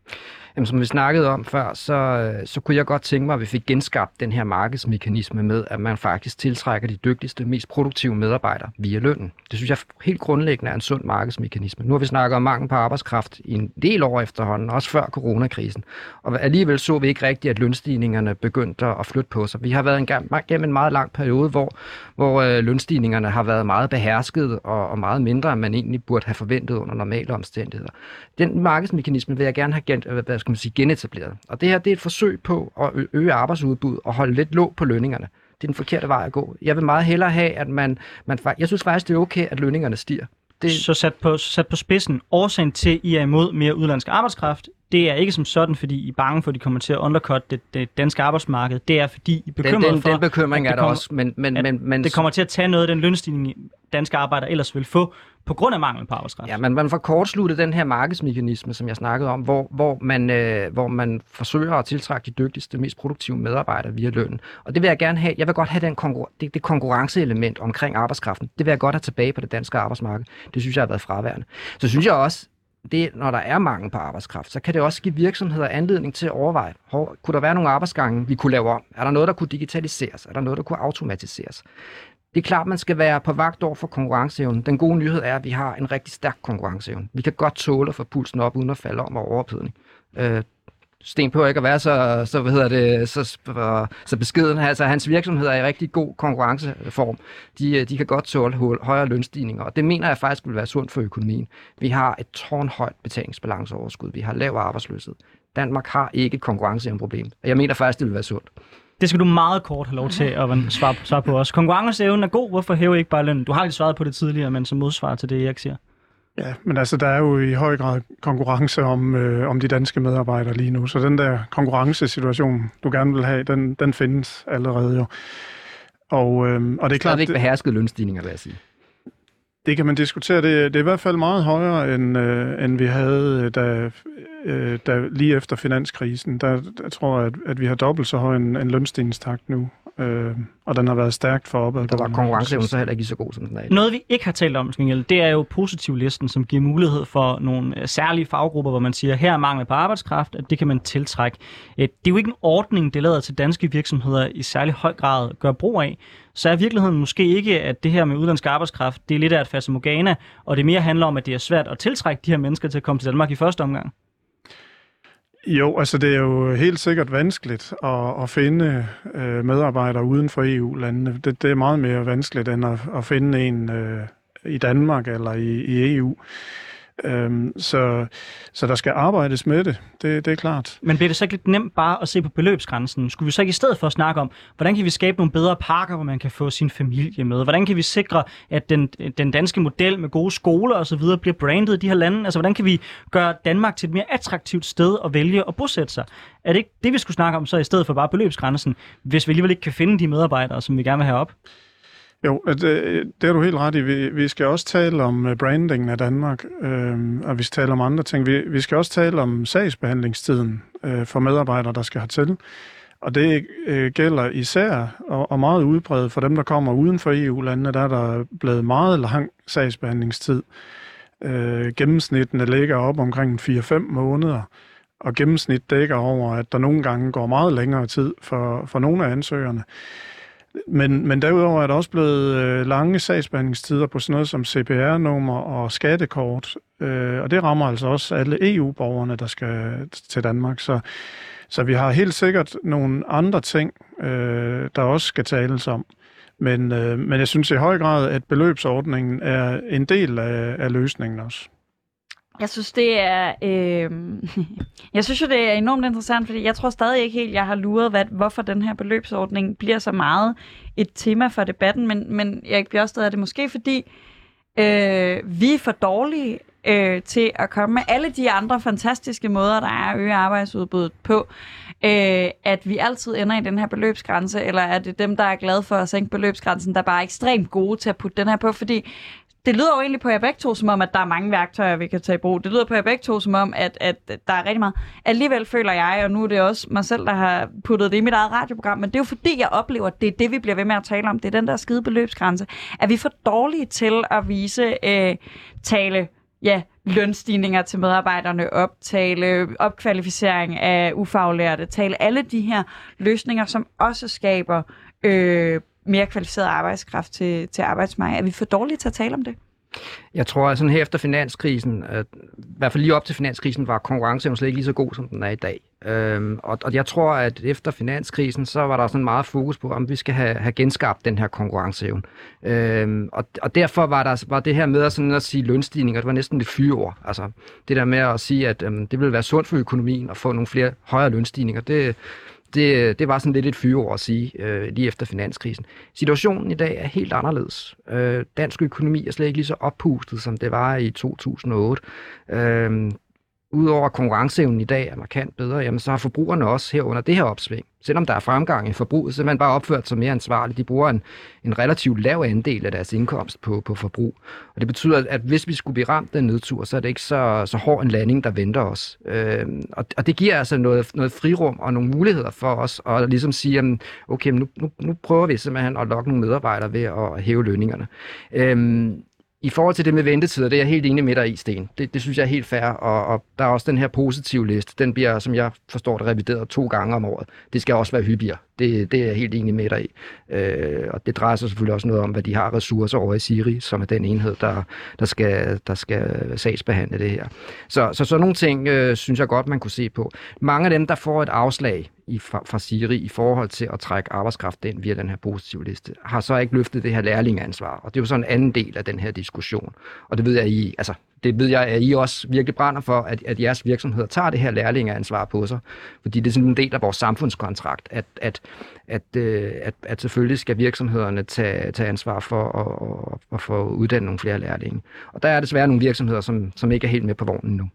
Jamen, som vi snakkede om før, så, øh, så kunne jeg godt tænke mig, at vi fik genskabt den her markedsmekanisme med, at man faktisk tiltrækker de dygtigste, mest produktive medarbejdere via lønnen. Det synes jeg helt grundlæggende er en sund markedsmekanisme. Nu har vi snakket om mangel på arbejdskraft i en del år efterhånden, også før coronakrisen. Og alligevel så vi ikke rigtigt, at lønstigningerne begyndte at flytte på sig. Vi har været en gang, gennem en meget lang periode, hvor, hvor øh, lønstigningerne har været meget behersket og, og meget mindre, end man egentlig burde have forventet under normale omstændigheder. Den markedsmekanisme vil jeg gerne have gen, øh, hvad skal man sige, genetableret. Og det her det er et forsøg på at øge arbejdsudbud og holde lidt låg på lønningerne. Det er den forkerte vej at gå. Jeg vil meget hellere have, at man, man jeg synes faktisk, det er okay, at lønningerne stiger. Det... Så sat på, sat på spidsen, årsagen til, at I er imod mere udlandsk arbejdskraft, det er ikke som sådan, fordi I er bange for, at de kommer til at undercut det, det danske arbejdsmarked. Det er, fordi I er bekymret den, den, for, den bekymring er der også, men, men, men, men... det kommer til at tage noget af den lønstigning, danske arbejdere ellers vil få, på grund af mangel på arbejdskraft. Ja, men man får kortsluttet den her markedsmekanisme, som jeg snakkede om, hvor, hvor, man, øh, hvor man forsøger at tiltrække de dygtigste, mest produktive medarbejdere via lønnen. Og det vil jeg gerne have. Jeg vil godt have den konkurren- det, det konkurrenceelement omkring arbejdskraften. Det vil jeg godt have tilbage på det danske arbejdsmarked. Det synes jeg har været fraværende. Så synes jeg også, det, når der er mangel på arbejdskraft, så kan det også give virksomheder anledning til at overveje, hvor, kunne der være nogle arbejdsgange, vi kunne lave om? Er der noget, der kunne digitaliseres? Er der noget, der kunne automatiseres? Det er klart, man skal være på vagt over for konkurrenceevnen. Den gode nyhed er, at vi har en rigtig stærk konkurrenceevne. Vi kan godt tåle at få pulsen op, uden at falde om og overophedning. Øh, Sten på ikke at være så, så, hvad hedder det, så, så beskeden. Altså, hans virksomhed er i rigtig god konkurrenceform. De, øh, de kan godt tåle højere lønstigninger, og det mener jeg faktisk vil være sundt for økonomien. Vi har et tårnhøjt betalingsbalanceoverskud. Vi har lav arbejdsløshed. Danmark har ikke et konkurrenceevneproblem. Og jeg mener faktisk, det vil være sundt. Det skal du meget kort have lov til at svare, svare på os. Konkurrenceevnen er god. Hvorfor hæver I ikke bare lønnen? Du har lige svaret på det tidligere, men som modsvar til det, jeg siger. Ja, men altså, der er jo i høj grad konkurrence om, øh, om de danske medarbejdere lige nu, så den der konkurrencesituation, du gerne vil have, den, den findes allerede jo. Og, øh, og det er klart... Det er ikke behersket lønstigninger, vil jeg sige. Det kan man diskutere. Det, det er i hvert fald meget højere, end, øh, end vi havde, øh, da, øh, da lige efter finanskrisen. Der, der tror jeg, at, at vi har dobbelt så høj en, en lønstigningstakt nu øh, og den har været stærkt for opad. Der var konkurrenceevnen så heller ikke så god, som den er Noget, vi ikke har talt om, Skengel, det er jo positivlisten, som giver mulighed for nogle øh, særlige faggrupper, hvor man siger, her er mangel på arbejdskraft, at det kan man tiltrække. Øh, det er jo ikke en ordning, det lader til danske virksomheder i særlig høj grad gør brug af. Så er virkeligheden måske ikke, at det her med udlandsk arbejdskraft, det er lidt af et fasemorgana, og det mere handler om, at det er svært at tiltrække de her mennesker til at komme til Danmark i første omgang. Jo, altså det er jo helt sikkert vanskeligt at, at finde øh, medarbejdere uden for EU-landene. Det, det er meget mere vanskeligt end at, at finde en øh, i Danmark eller i, i EU. Øhm, så, så der skal arbejdes med det, det, det er klart. Men bliver det så ikke lidt nemt bare at se på beløbsgrænsen? Skulle vi så ikke i stedet for snakke om, hvordan kan vi skabe nogle bedre parker, hvor man kan få sin familie med? Hvordan kan vi sikre, at den, den danske model med gode skoler osv. bliver brandet i de her lande? Altså, hvordan kan vi gøre Danmark til et mere attraktivt sted at vælge at bosætte sig? Er det ikke det, vi skulle snakke om så i stedet for bare beløbsgrænsen, hvis vi alligevel ikke kan finde de medarbejdere, som vi gerne vil have op? Jo, øh, det, det er du helt ret i. Vi, vi skal også tale om øh, brandingen af Danmark, øh, og vi skal tale om andre ting. Vi, vi skal også tale om sagsbehandlingstiden øh, for medarbejdere, der skal hertil. Og det øh, gælder især og, og meget udbredt for dem, der kommer uden for EU-landene. Der er der blevet meget lang sagsbehandlingstid. Øh, gennemsnittene ligger op omkring 4-5 måneder, og gennemsnit dækker over, at der nogle gange går meget længere tid for, for nogle af ansøgerne. Men, men derudover er der også blevet øh, lange sagsbehandlingstider på sådan noget som CPR-nummer og skattekort, øh, og det rammer altså også alle EU-borgerne, der skal til Danmark. Så, så vi har helt sikkert nogle andre ting, øh, der også skal tales om. Men, øh, men jeg synes i høj grad, at beløbsordningen er en del af, af løsningen også. Jeg synes, det er... Øh, <laughs> jeg synes jo, det er enormt interessant, fordi jeg tror stadig ikke helt, jeg har luret, hvad, hvorfor den her beløbsordning bliver så meget et tema for debatten, men, men jeg bliver også stadig, er det måske fordi, øh, vi er for dårlige øh, til at komme med alle de andre fantastiske måder, der er at øge arbejdsudbuddet på, øh, at vi altid ender i den her beløbsgrænse, eller er det dem, der er glade for at sænke beløbsgrænsen, der er bare ekstremt gode til at putte den her på, fordi det lyder jo egentlig på jer begge to, som om, at der er mange værktøjer, vi kan tage i brug. Det lyder på jer begge to, som om, at, at der er rigtig meget. Alligevel føler jeg, og nu er det også mig selv, der har puttet det i mit eget radioprogram, men det er jo fordi, jeg oplever, at det er det, vi bliver ved med at tale om. Det er den der skide beløbsgrænse. Er vi for dårlige til at vise, øh, tale ja, lønstigninger til medarbejderne, optale opkvalificering af ufaglærte, tale alle de her løsninger, som også skaber øh, mere kvalificeret arbejdskraft til, til arbejdsmarkedet. Er vi for dårlige til at tale om det? Jeg tror, at sådan her efter finanskrisen, at, i hvert fald lige op til finanskrisen, var konkurrenceevnen slet ikke lige så god, som den er i dag. Øhm, og, og jeg tror, at efter finanskrisen, så var der sådan meget fokus på, om vi skal have, have genskabt den her konkurrenceevne. Øhm, og, og derfor var der var det her med at, sådan at sige lønstigninger, det var næsten det fyreord. Altså det der med at sige, at øhm, det ville være sundt for økonomien at få nogle flere højere lønstigninger, det, det, det var sådan lidt et fyreord at sige øh, lige efter finanskrisen. Situationen i dag er helt anderledes. Øh, dansk økonomi er slet ikke lige så oppustet, som det var i 2008. Øh, Udover at konkurrenceevnen i dag er markant bedre, jamen så har forbrugerne også her under det her opsving, selvom der er fremgang i forbruget, så er man bare opført sig mere ansvarligt. De bruger en, en relativt lav andel af deres indkomst på, på forbrug. Og det betyder, at hvis vi skulle blive ramt af en nedtur, så er det ikke så, så hård en landing, der venter os. Øh, og, og det giver altså noget, noget frirum og nogle muligheder for os at ligesom sige, jamen, okay, nu, nu, nu prøver vi simpelthen at lokke nogle medarbejdere ved at hæve lønningerne. Øh, i forhold til det med ventetider, det er jeg helt enig med dig i, Sten. Det, det synes jeg er helt fair, og, og der er også den her positive liste. Den bliver, som jeg forstår det, revideret to gange om året. Det skal også være hyppigere. Det, det er jeg helt enig med dig i. Øh, og det drejer sig selvfølgelig også noget om, hvad de har ressourcer over i Siri, som er den enhed, der, der, skal, der skal sagsbehandle det her. Så, så sådan nogle ting øh, synes jeg godt, man kunne se på. Mange af dem, der får et afslag i, fra, fra Siri i forhold til at trække arbejdskraft ind via den her positive liste, har så ikke løftet det her lærlingeansvar. Og det er jo så en anden del af den her diskussion. Og det ved jeg, I, altså, det ved jeg, at I også virkelig brænder for, at, at jeres virksomheder tager det her lærlingeansvar på sig. Fordi det er sådan en del af vores samfundskontrakt, at, at, at, øh, at, at selvfølgelig skal virksomhederne tage, tage ansvar for at, at, at få uddannet nogle flere lærlinge. Og der er desværre nogle virksomheder, som, som ikke er helt med på vognen nu.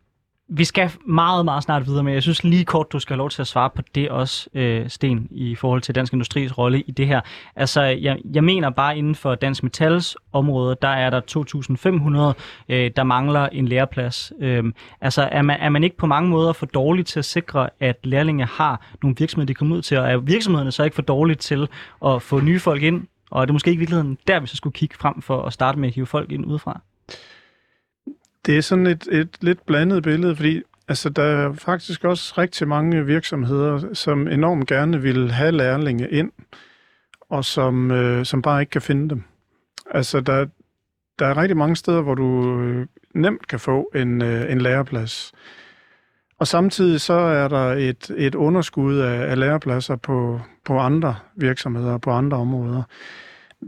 Vi skal meget, meget snart videre, men jeg synes lige kort, du skal have lov til at svare på det også, øh, Sten, i forhold til Dansk Industris rolle i det her. Altså, jeg, jeg mener bare inden for Dansk Metals område, der er der 2.500, øh, der mangler en læreplads. Øh, altså, er man, er man ikke på mange måder for dårlig til at sikre, at lærlinge har nogle virksomheder, de kommer ud til, og er virksomhederne så ikke for dårlige til at få nye folk ind? Og er det måske ikke i virkeligheden der, vi så skulle kigge frem for at starte med at hive folk ind udefra? Det er sådan et, et lidt blandet billede, fordi altså, der er faktisk også rigtig mange virksomheder, som enormt gerne vil have lærlinge ind, og som, øh, som bare ikke kan finde dem. Altså, der, der er rigtig mange steder, hvor du øh, nemt kan få en, øh, en læreplads. Og samtidig så er der et, et underskud af, af lærepladser på, på andre virksomheder, på andre områder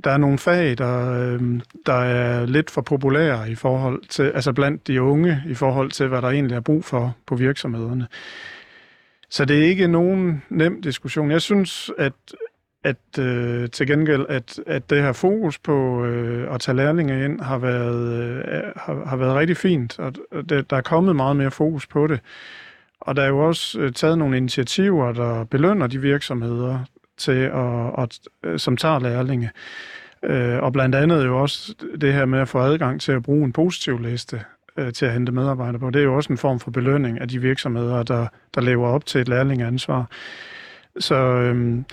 der er nogle fag, der, øh, der er lidt for populære i forhold til, altså blandt de unge, i forhold til, hvad der egentlig er brug for på virksomhederne. Så det er ikke nogen nem diskussion. Jeg synes, at, at øh, til gengæld, at, at det her fokus på øh, at tage lærlinge ind har været, øh, har, har været rigtig fint, og det, der er kommet meget mere fokus på det. Og der er jo også øh, taget nogle initiativer, der belønner de virksomheder, til at, at, øh, som tager lærlinge. Øh, og blandt andet jo også det her med at få adgang til at bruge en positiv liste øh, til at hente medarbejdere på. Det er jo også en form for belønning af de virksomheder, der, der lever op til et lærlingeansvar. Så, øhm,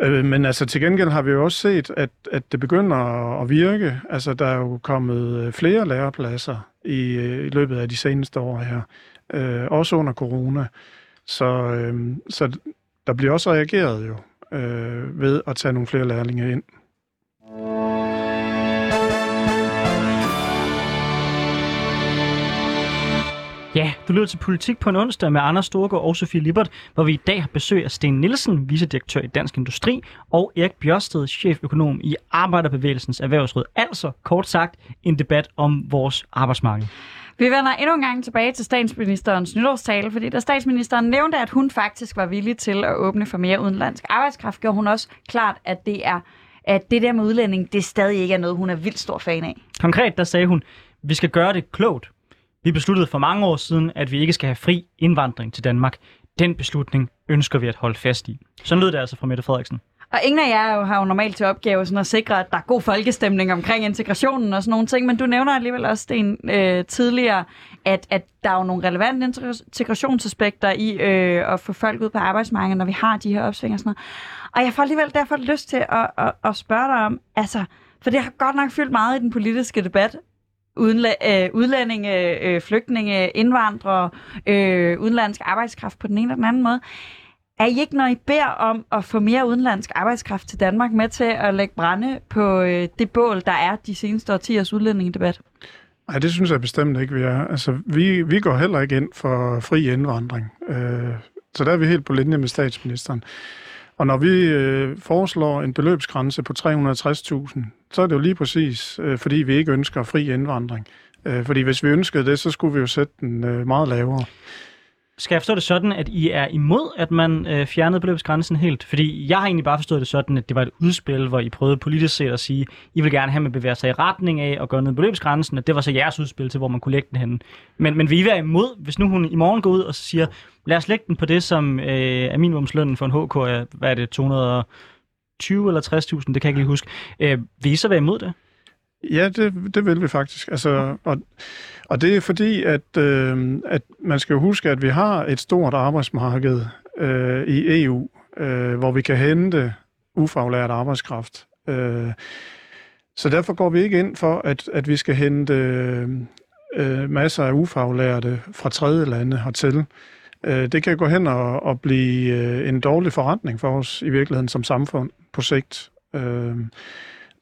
øh, men altså til gengæld har vi jo også set, at, at det begynder at virke. Altså der er jo kommet øh, flere lærepladser i, øh, i løbet af de seneste år her, øh, også under corona. Så, øh, så der bliver også reageret jo øh, ved at tage nogle flere lærlinge ind. Ja, du lytter til Politik på en onsdag med Anders Storgård og Sofie Lippert, hvor vi i dag har besøg af Sten Nielsen, vicedirektør i Dansk Industri, og Erik Bjørsted, cheføkonom i Arbejderbevægelsens Erhvervsråd. Altså, kort sagt, en debat om vores arbejdsmarked. Vi vender endnu en gang tilbage til statsministerens nytårstale, fordi da statsministeren nævnte, at hun faktisk var villig til at åbne for mere udenlandsk arbejdskraft, gjorde hun også klart, at det er at det der med udlænding, det stadig ikke er noget, hun er vildt stor fan af. Konkret, der sagde hun, vi skal gøre det klogt. Vi besluttede for mange år siden, at vi ikke skal have fri indvandring til Danmark. Den beslutning ønsker vi at holde fast i. Sådan lød det altså fra Mette Frederiksen. Og ingen af jer har jo normalt til opgave sådan at sikre, at der er god folkestemning omkring integrationen og sådan nogle ting, men du nævner alligevel også, Sten, øh, tidligere, at, at der er jo nogle relevante integrationsaspekter i øh, at få folk ud på arbejdsmarkedet, når vi har de her opsving og sådan noget. Og jeg får alligevel derfor lyst til at, at, at spørge dig om, altså, for det har godt nok fyldt meget i den politiske debat, udenla- øh, udlændinge, øh, flygtninge, indvandrere, øh, udenlandsk arbejdskraft på den ene eller den anden måde. Er I ikke, når I beder om at få mere udenlandsk arbejdskraft til Danmark, med til at lægge brænde på øh, det bål, der er de seneste årtiers udlændingedebat? Nej, det synes jeg bestemt ikke, vi er. Altså, vi, vi går heller ikke ind for fri indvandring. Øh, så der er vi helt på linje med statsministeren. Og når vi øh, foreslår en beløbsgrænse på 360.000, så er det jo lige præcis, øh, fordi vi ikke ønsker fri indvandring. Øh, fordi hvis vi ønskede det, så skulle vi jo sætte den øh, meget lavere. Skal jeg forstå det sådan, at I er imod, at man øh, fjernede beløbsgrænsen helt? Fordi jeg har egentlig bare forstået det sådan, at det var et udspil, hvor I prøvede politisk set at sige, I vil gerne have, at man bevæger sig i retning af at gøre noget beløbsgrænsen, og det var så jeres udspil til, hvor man kunne lægge den henne. Men, men vil I være imod, hvis nu hun i morgen går ud og siger, lad os lægge den på det, som øh, er minimumslønnen for en HK, er, hvad er det, 220 eller 60.000, det kan jeg ikke lige huske. Øh, vil I så være imod det? Ja, det, det vil vi faktisk. Altså, og, og det er fordi, at, øh, at man skal jo huske, at vi har et stort arbejdsmarked øh, i EU, øh, hvor vi kan hente ufaglært arbejdskraft. Øh, så derfor går vi ikke ind for, at, at vi skal hente øh, masser af ufaglærte fra tredje lande hertil. Øh, det kan gå hen og, og blive øh, en dårlig forretning for os i virkeligheden som samfund på sigt. Øh,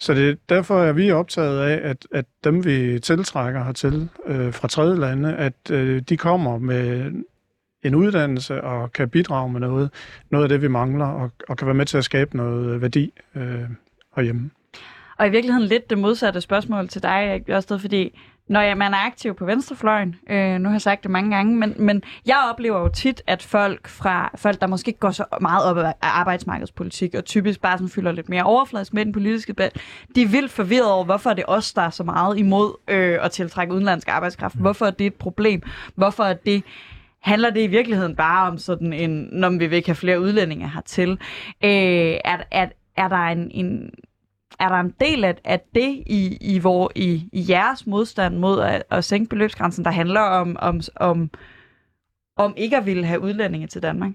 så det, derfor er vi optaget af, at, at dem, vi tiltrækker hertil øh, fra tredje lande, at øh, de kommer med en uddannelse og kan bidrage med noget, noget af det, vi mangler, og, og kan være med til at skabe noget øh, værdi øh, herhjemme. Og i virkeligheden lidt det modsatte spørgsmål til dig, også fordi når ja, man er aktiv på venstrefløjen, øh, nu har jeg sagt det mange gange, men, men jeg oplever jo tit, at folk fra folk, der måske ikke går så meget op af arbejdsmarkedspolitik, og typisk bare sådan fylder lidt mere overfladisk med den politiske debat, de er vildt forvirret over, hvorfor det os, der er så meget imod øh, at tiltrække udenlandsk arbejdskraft. Mm. Hvorfor er det et problem? Hvorfor er det handler det i virkeligheden bare om sådan en, når vi vil ikke have flere udlændinge hertil? Øh, er, er, er der en, en er der en del af, af det i, i, hvor, i, i jeres modstand mod at, at sænke beløbsgrænsen, der handler om, om, om, om ikke at ville have udlændinge til Danmark?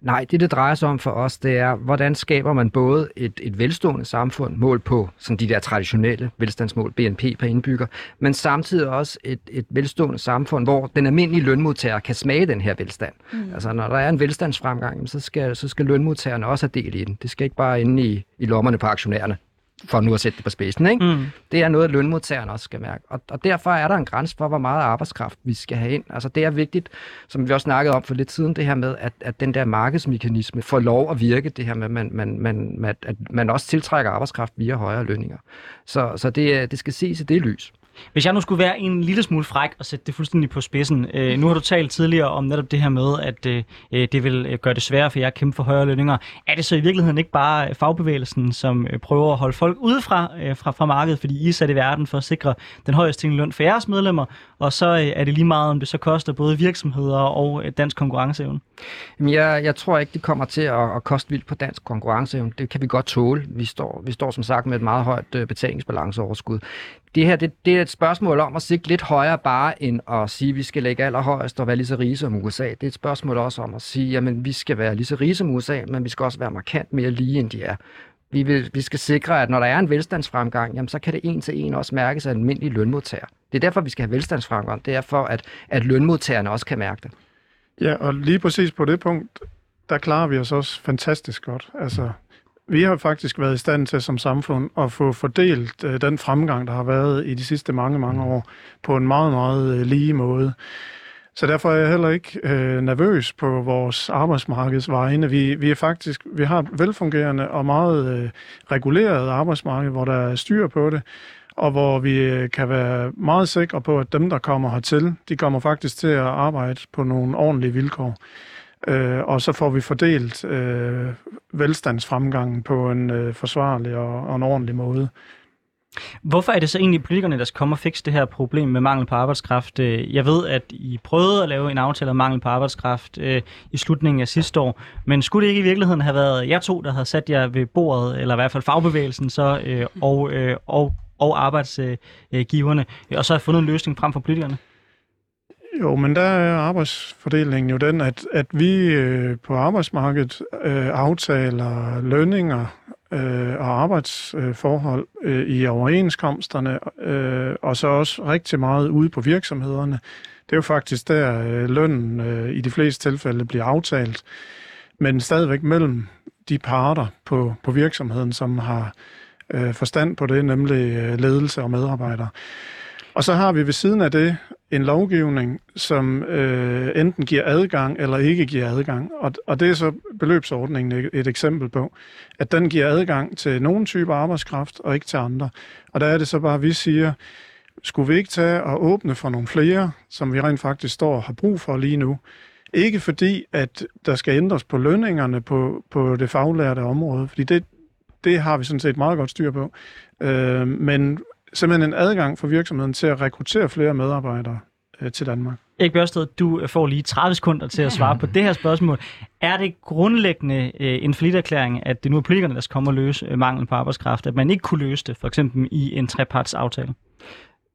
Nej, det det drejer sig om for os, det er, hvordan skaber man både et, et velstående samfund, mål på sådan de der traditionelle velstandsmål, BNP per indbygger, men samtidig også et, et velstående samfund, hvor den almindelige lønmodtager kan smage den her velstand. Mm. Altså når der er en velstandsfremgang, så skal, så skal lønmodtagerne også have del i den. Det skal ikke bare inde i, i lommerne på aktionærerne. For nu at sætte det på spidsen. Ikke? Mm. Det er noget, lønmodtagerne også skal mærke. Og, og derfor er der en grænse for, hvor meget arbejdskraft vi skal have ind. Altså det er vigtigt, som vi også snakkede om for lidt siden, det her med, at, at den der markedsmekanisme får lov at virke, det her med, man, man, man, at, at man også tiltrækker arbejdskraft via højere lønninger. Så, så det, det skal ses i det lys. Hvis jeg nu skulle være en lille smule fræk og sætte det fuldstændig på spidsen. Øh, nu har du talt tidligere om netop det her med, at øh, øh det vil øh, gøre det sværere for jer at kæmpe for højere lønninger. Er det så i virkeligheden ikke bare fagbevægelsen, som øh, prøver at holde folk udefra øh, fra, fra markedet, fordi I er sat i verden for at sikre den højeste løn for jeres medlemmer, og så øh, er det lige meget, om det så koster både virksomheder og øh, dansk konkurrenceevne? Jamen, jeg, jeg tror ikke, det kommer til at, at koste vildt på dansk konkurrenceevne. Det kan vi godt tåle. Vi står, vi står som sagt med et meget højt betalingsbalanceoverskud det her det, det er et spørgsmål om at sigte lidt højere bare end at sige, at vi skal lægge allerhøjst og være lige så rige som USA. Det er et spørgsmål også om at sige, at vi skal være lige så rige som USA, men vi skal også være markant mere lige, end de er. Vi, vil, vi skal sikre, at når der er en velstandsfremgang, jamen, så kan det en til en også mærkes af almindelige lønmodtager. Det er derfor, vi skal have velstandsfremgang. Det er for, at, at lønmodtagerne også kan mærke det. Ja, og lige præcis på det punkt, der klarer vi os også fantastisk godt. Altså, vi har faktisk været i stand til som samfund at få fordelt øh, den fremgang, der har været i de sidste mange, mange år, på en meget, meget øh, lige måde. Så derfor er jeg heller ikke øh, nervøs på vores arbejdsmarkedsvejene. Vi, vi er faktisk, vi har et velfungerende og meget øh, reguleret arbejdsmarked, hvor der er styr på det, og hvor vi øh, kan være meget sikre på, at dem, der kommer hertil, de kommer faktisk til at arbejde på nogle ordentlige vilkår. Øh, og så får vi fordelt øh, velstandsfremgangen på en øh, forsvarlig og, og en ordentlig måde. Hvorfor er det så egentlig politikerne, der skal komme og fikse det her problem med mangel på arbejdskraft? Øh, jeg ved, at I prøvede at lave en aftale om mangel på arbejdskraft øh, i slutningen af sidste år, men skulle det ikke i virkeligheden have været jer to, der havde sat jer ved bordet, eller i hvert fald fagbevægelsen så, øh, og, øh, og, og arbejdsgiverne, øh, og så have fundet en løsning frem for politikerne? Jo, men der er arbejdsfordelingen jo den, at, at vi øh, på arbejdsmarkedet øh, aftaler lønninger øh, og arbejdsforhold øh, i overenskomsterne, øh, og så også rigtig meget ude på virksomhederne. Det er jo faktisk der, øh, lønnen øh, i de fleste tilfælde bliver aftalt, men stadigvæk mellem de parter på, på virksomheden, som har øh, forstand på det, nemlig øh, ledelse og medarbejdere. Og så har vi ved siden af det en lovgivning, som øh, enten giver adgang eller ikke giver adgang. Og, og det er så beløbsordningen et, et eksempel på, at den giver adgang til nogle typer arbejdskraft og ikke til andre. Og der er det så bare, at vi siger, skulle vi ikke tage og åbne for nogle flere, som vi rent faktisk står og har brug for lige nu? Ikke fordi, at der skal ændres på lønningerne på, på det faglærte område, fordi det, det har vi sådan set meget godt styr på. Øh, men simpelthen en adgang for virksomheden til at rekruttere flere medarbejdere øh, til Danmark. Erik Børsted, du får lige 30 sekunder til at svare på det her spørgsmål. Er det grundlæggende øh, en flitterklæring, at det nu er politikerne, der skal komme og løse øh, manglen på arbejdskraft, at man ikke kunne løse det, for eksempel i en trepartsaftale?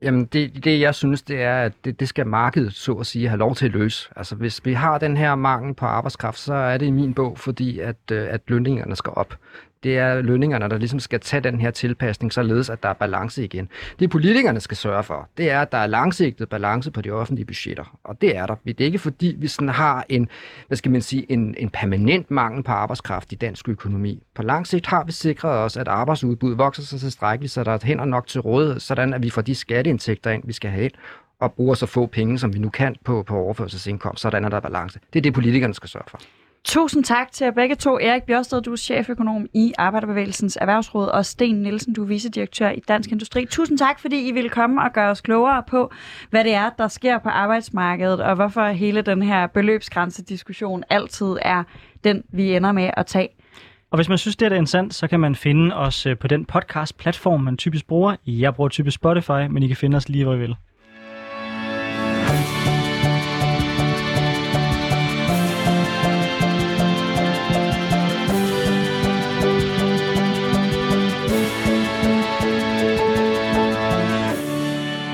Jamen, det, det jeg synes, det er, at det, det skal markedet, så at sige, have lov til at løse. Altså, hvis vi har den her mangel på arbejdskraft, så er det i min bog, fordi at, øh, at lønningerne skal op det er lønningerne, der ligesom skal tage den her tilpasning, således at der er balance igen. Det politikerne skal sørge for, det er, at der er langsigtet balance på de offentlige budgetter. Og det er der. Det er ikke fordi, vi sådan har en, hvad skal man sige, en, en permanent mangel på arbejdskraft i dansk økonomi. På lang sigt har vi sikret os, at arbejdsudbuddet vokser sig tilstrækkeligt, så der er hænder nok til rådighed, sådan at vi får de skatteindtægter ind, vi skal have ind, og bruger så få penge, som vi nu kan på, på overførselsindkomst, sådan er der balance. Det er det, politikerne skal sørge for. Tusind tak til jer begge to. Erik Bjørsted, du er cheføkonom i Arbejderbevægelsens Erhvervsråd, og Sten Nielsen, du er vicedirektør i Dansk Industri. Tusind tak, fordi I ville komme og gøre os klogere på, hvad det er, der sker på arbejdsmarkedet, og hvorfor hele den her beløbsgrænsediskussion altid er den, vi ender med at tage. Og hvis man synes, det er interessant, så kan man finde os øh, på den podcast-platform, man typisk bruger. Jeg bruger typisk Spotify, men I kan finde os lige, hvor I vil.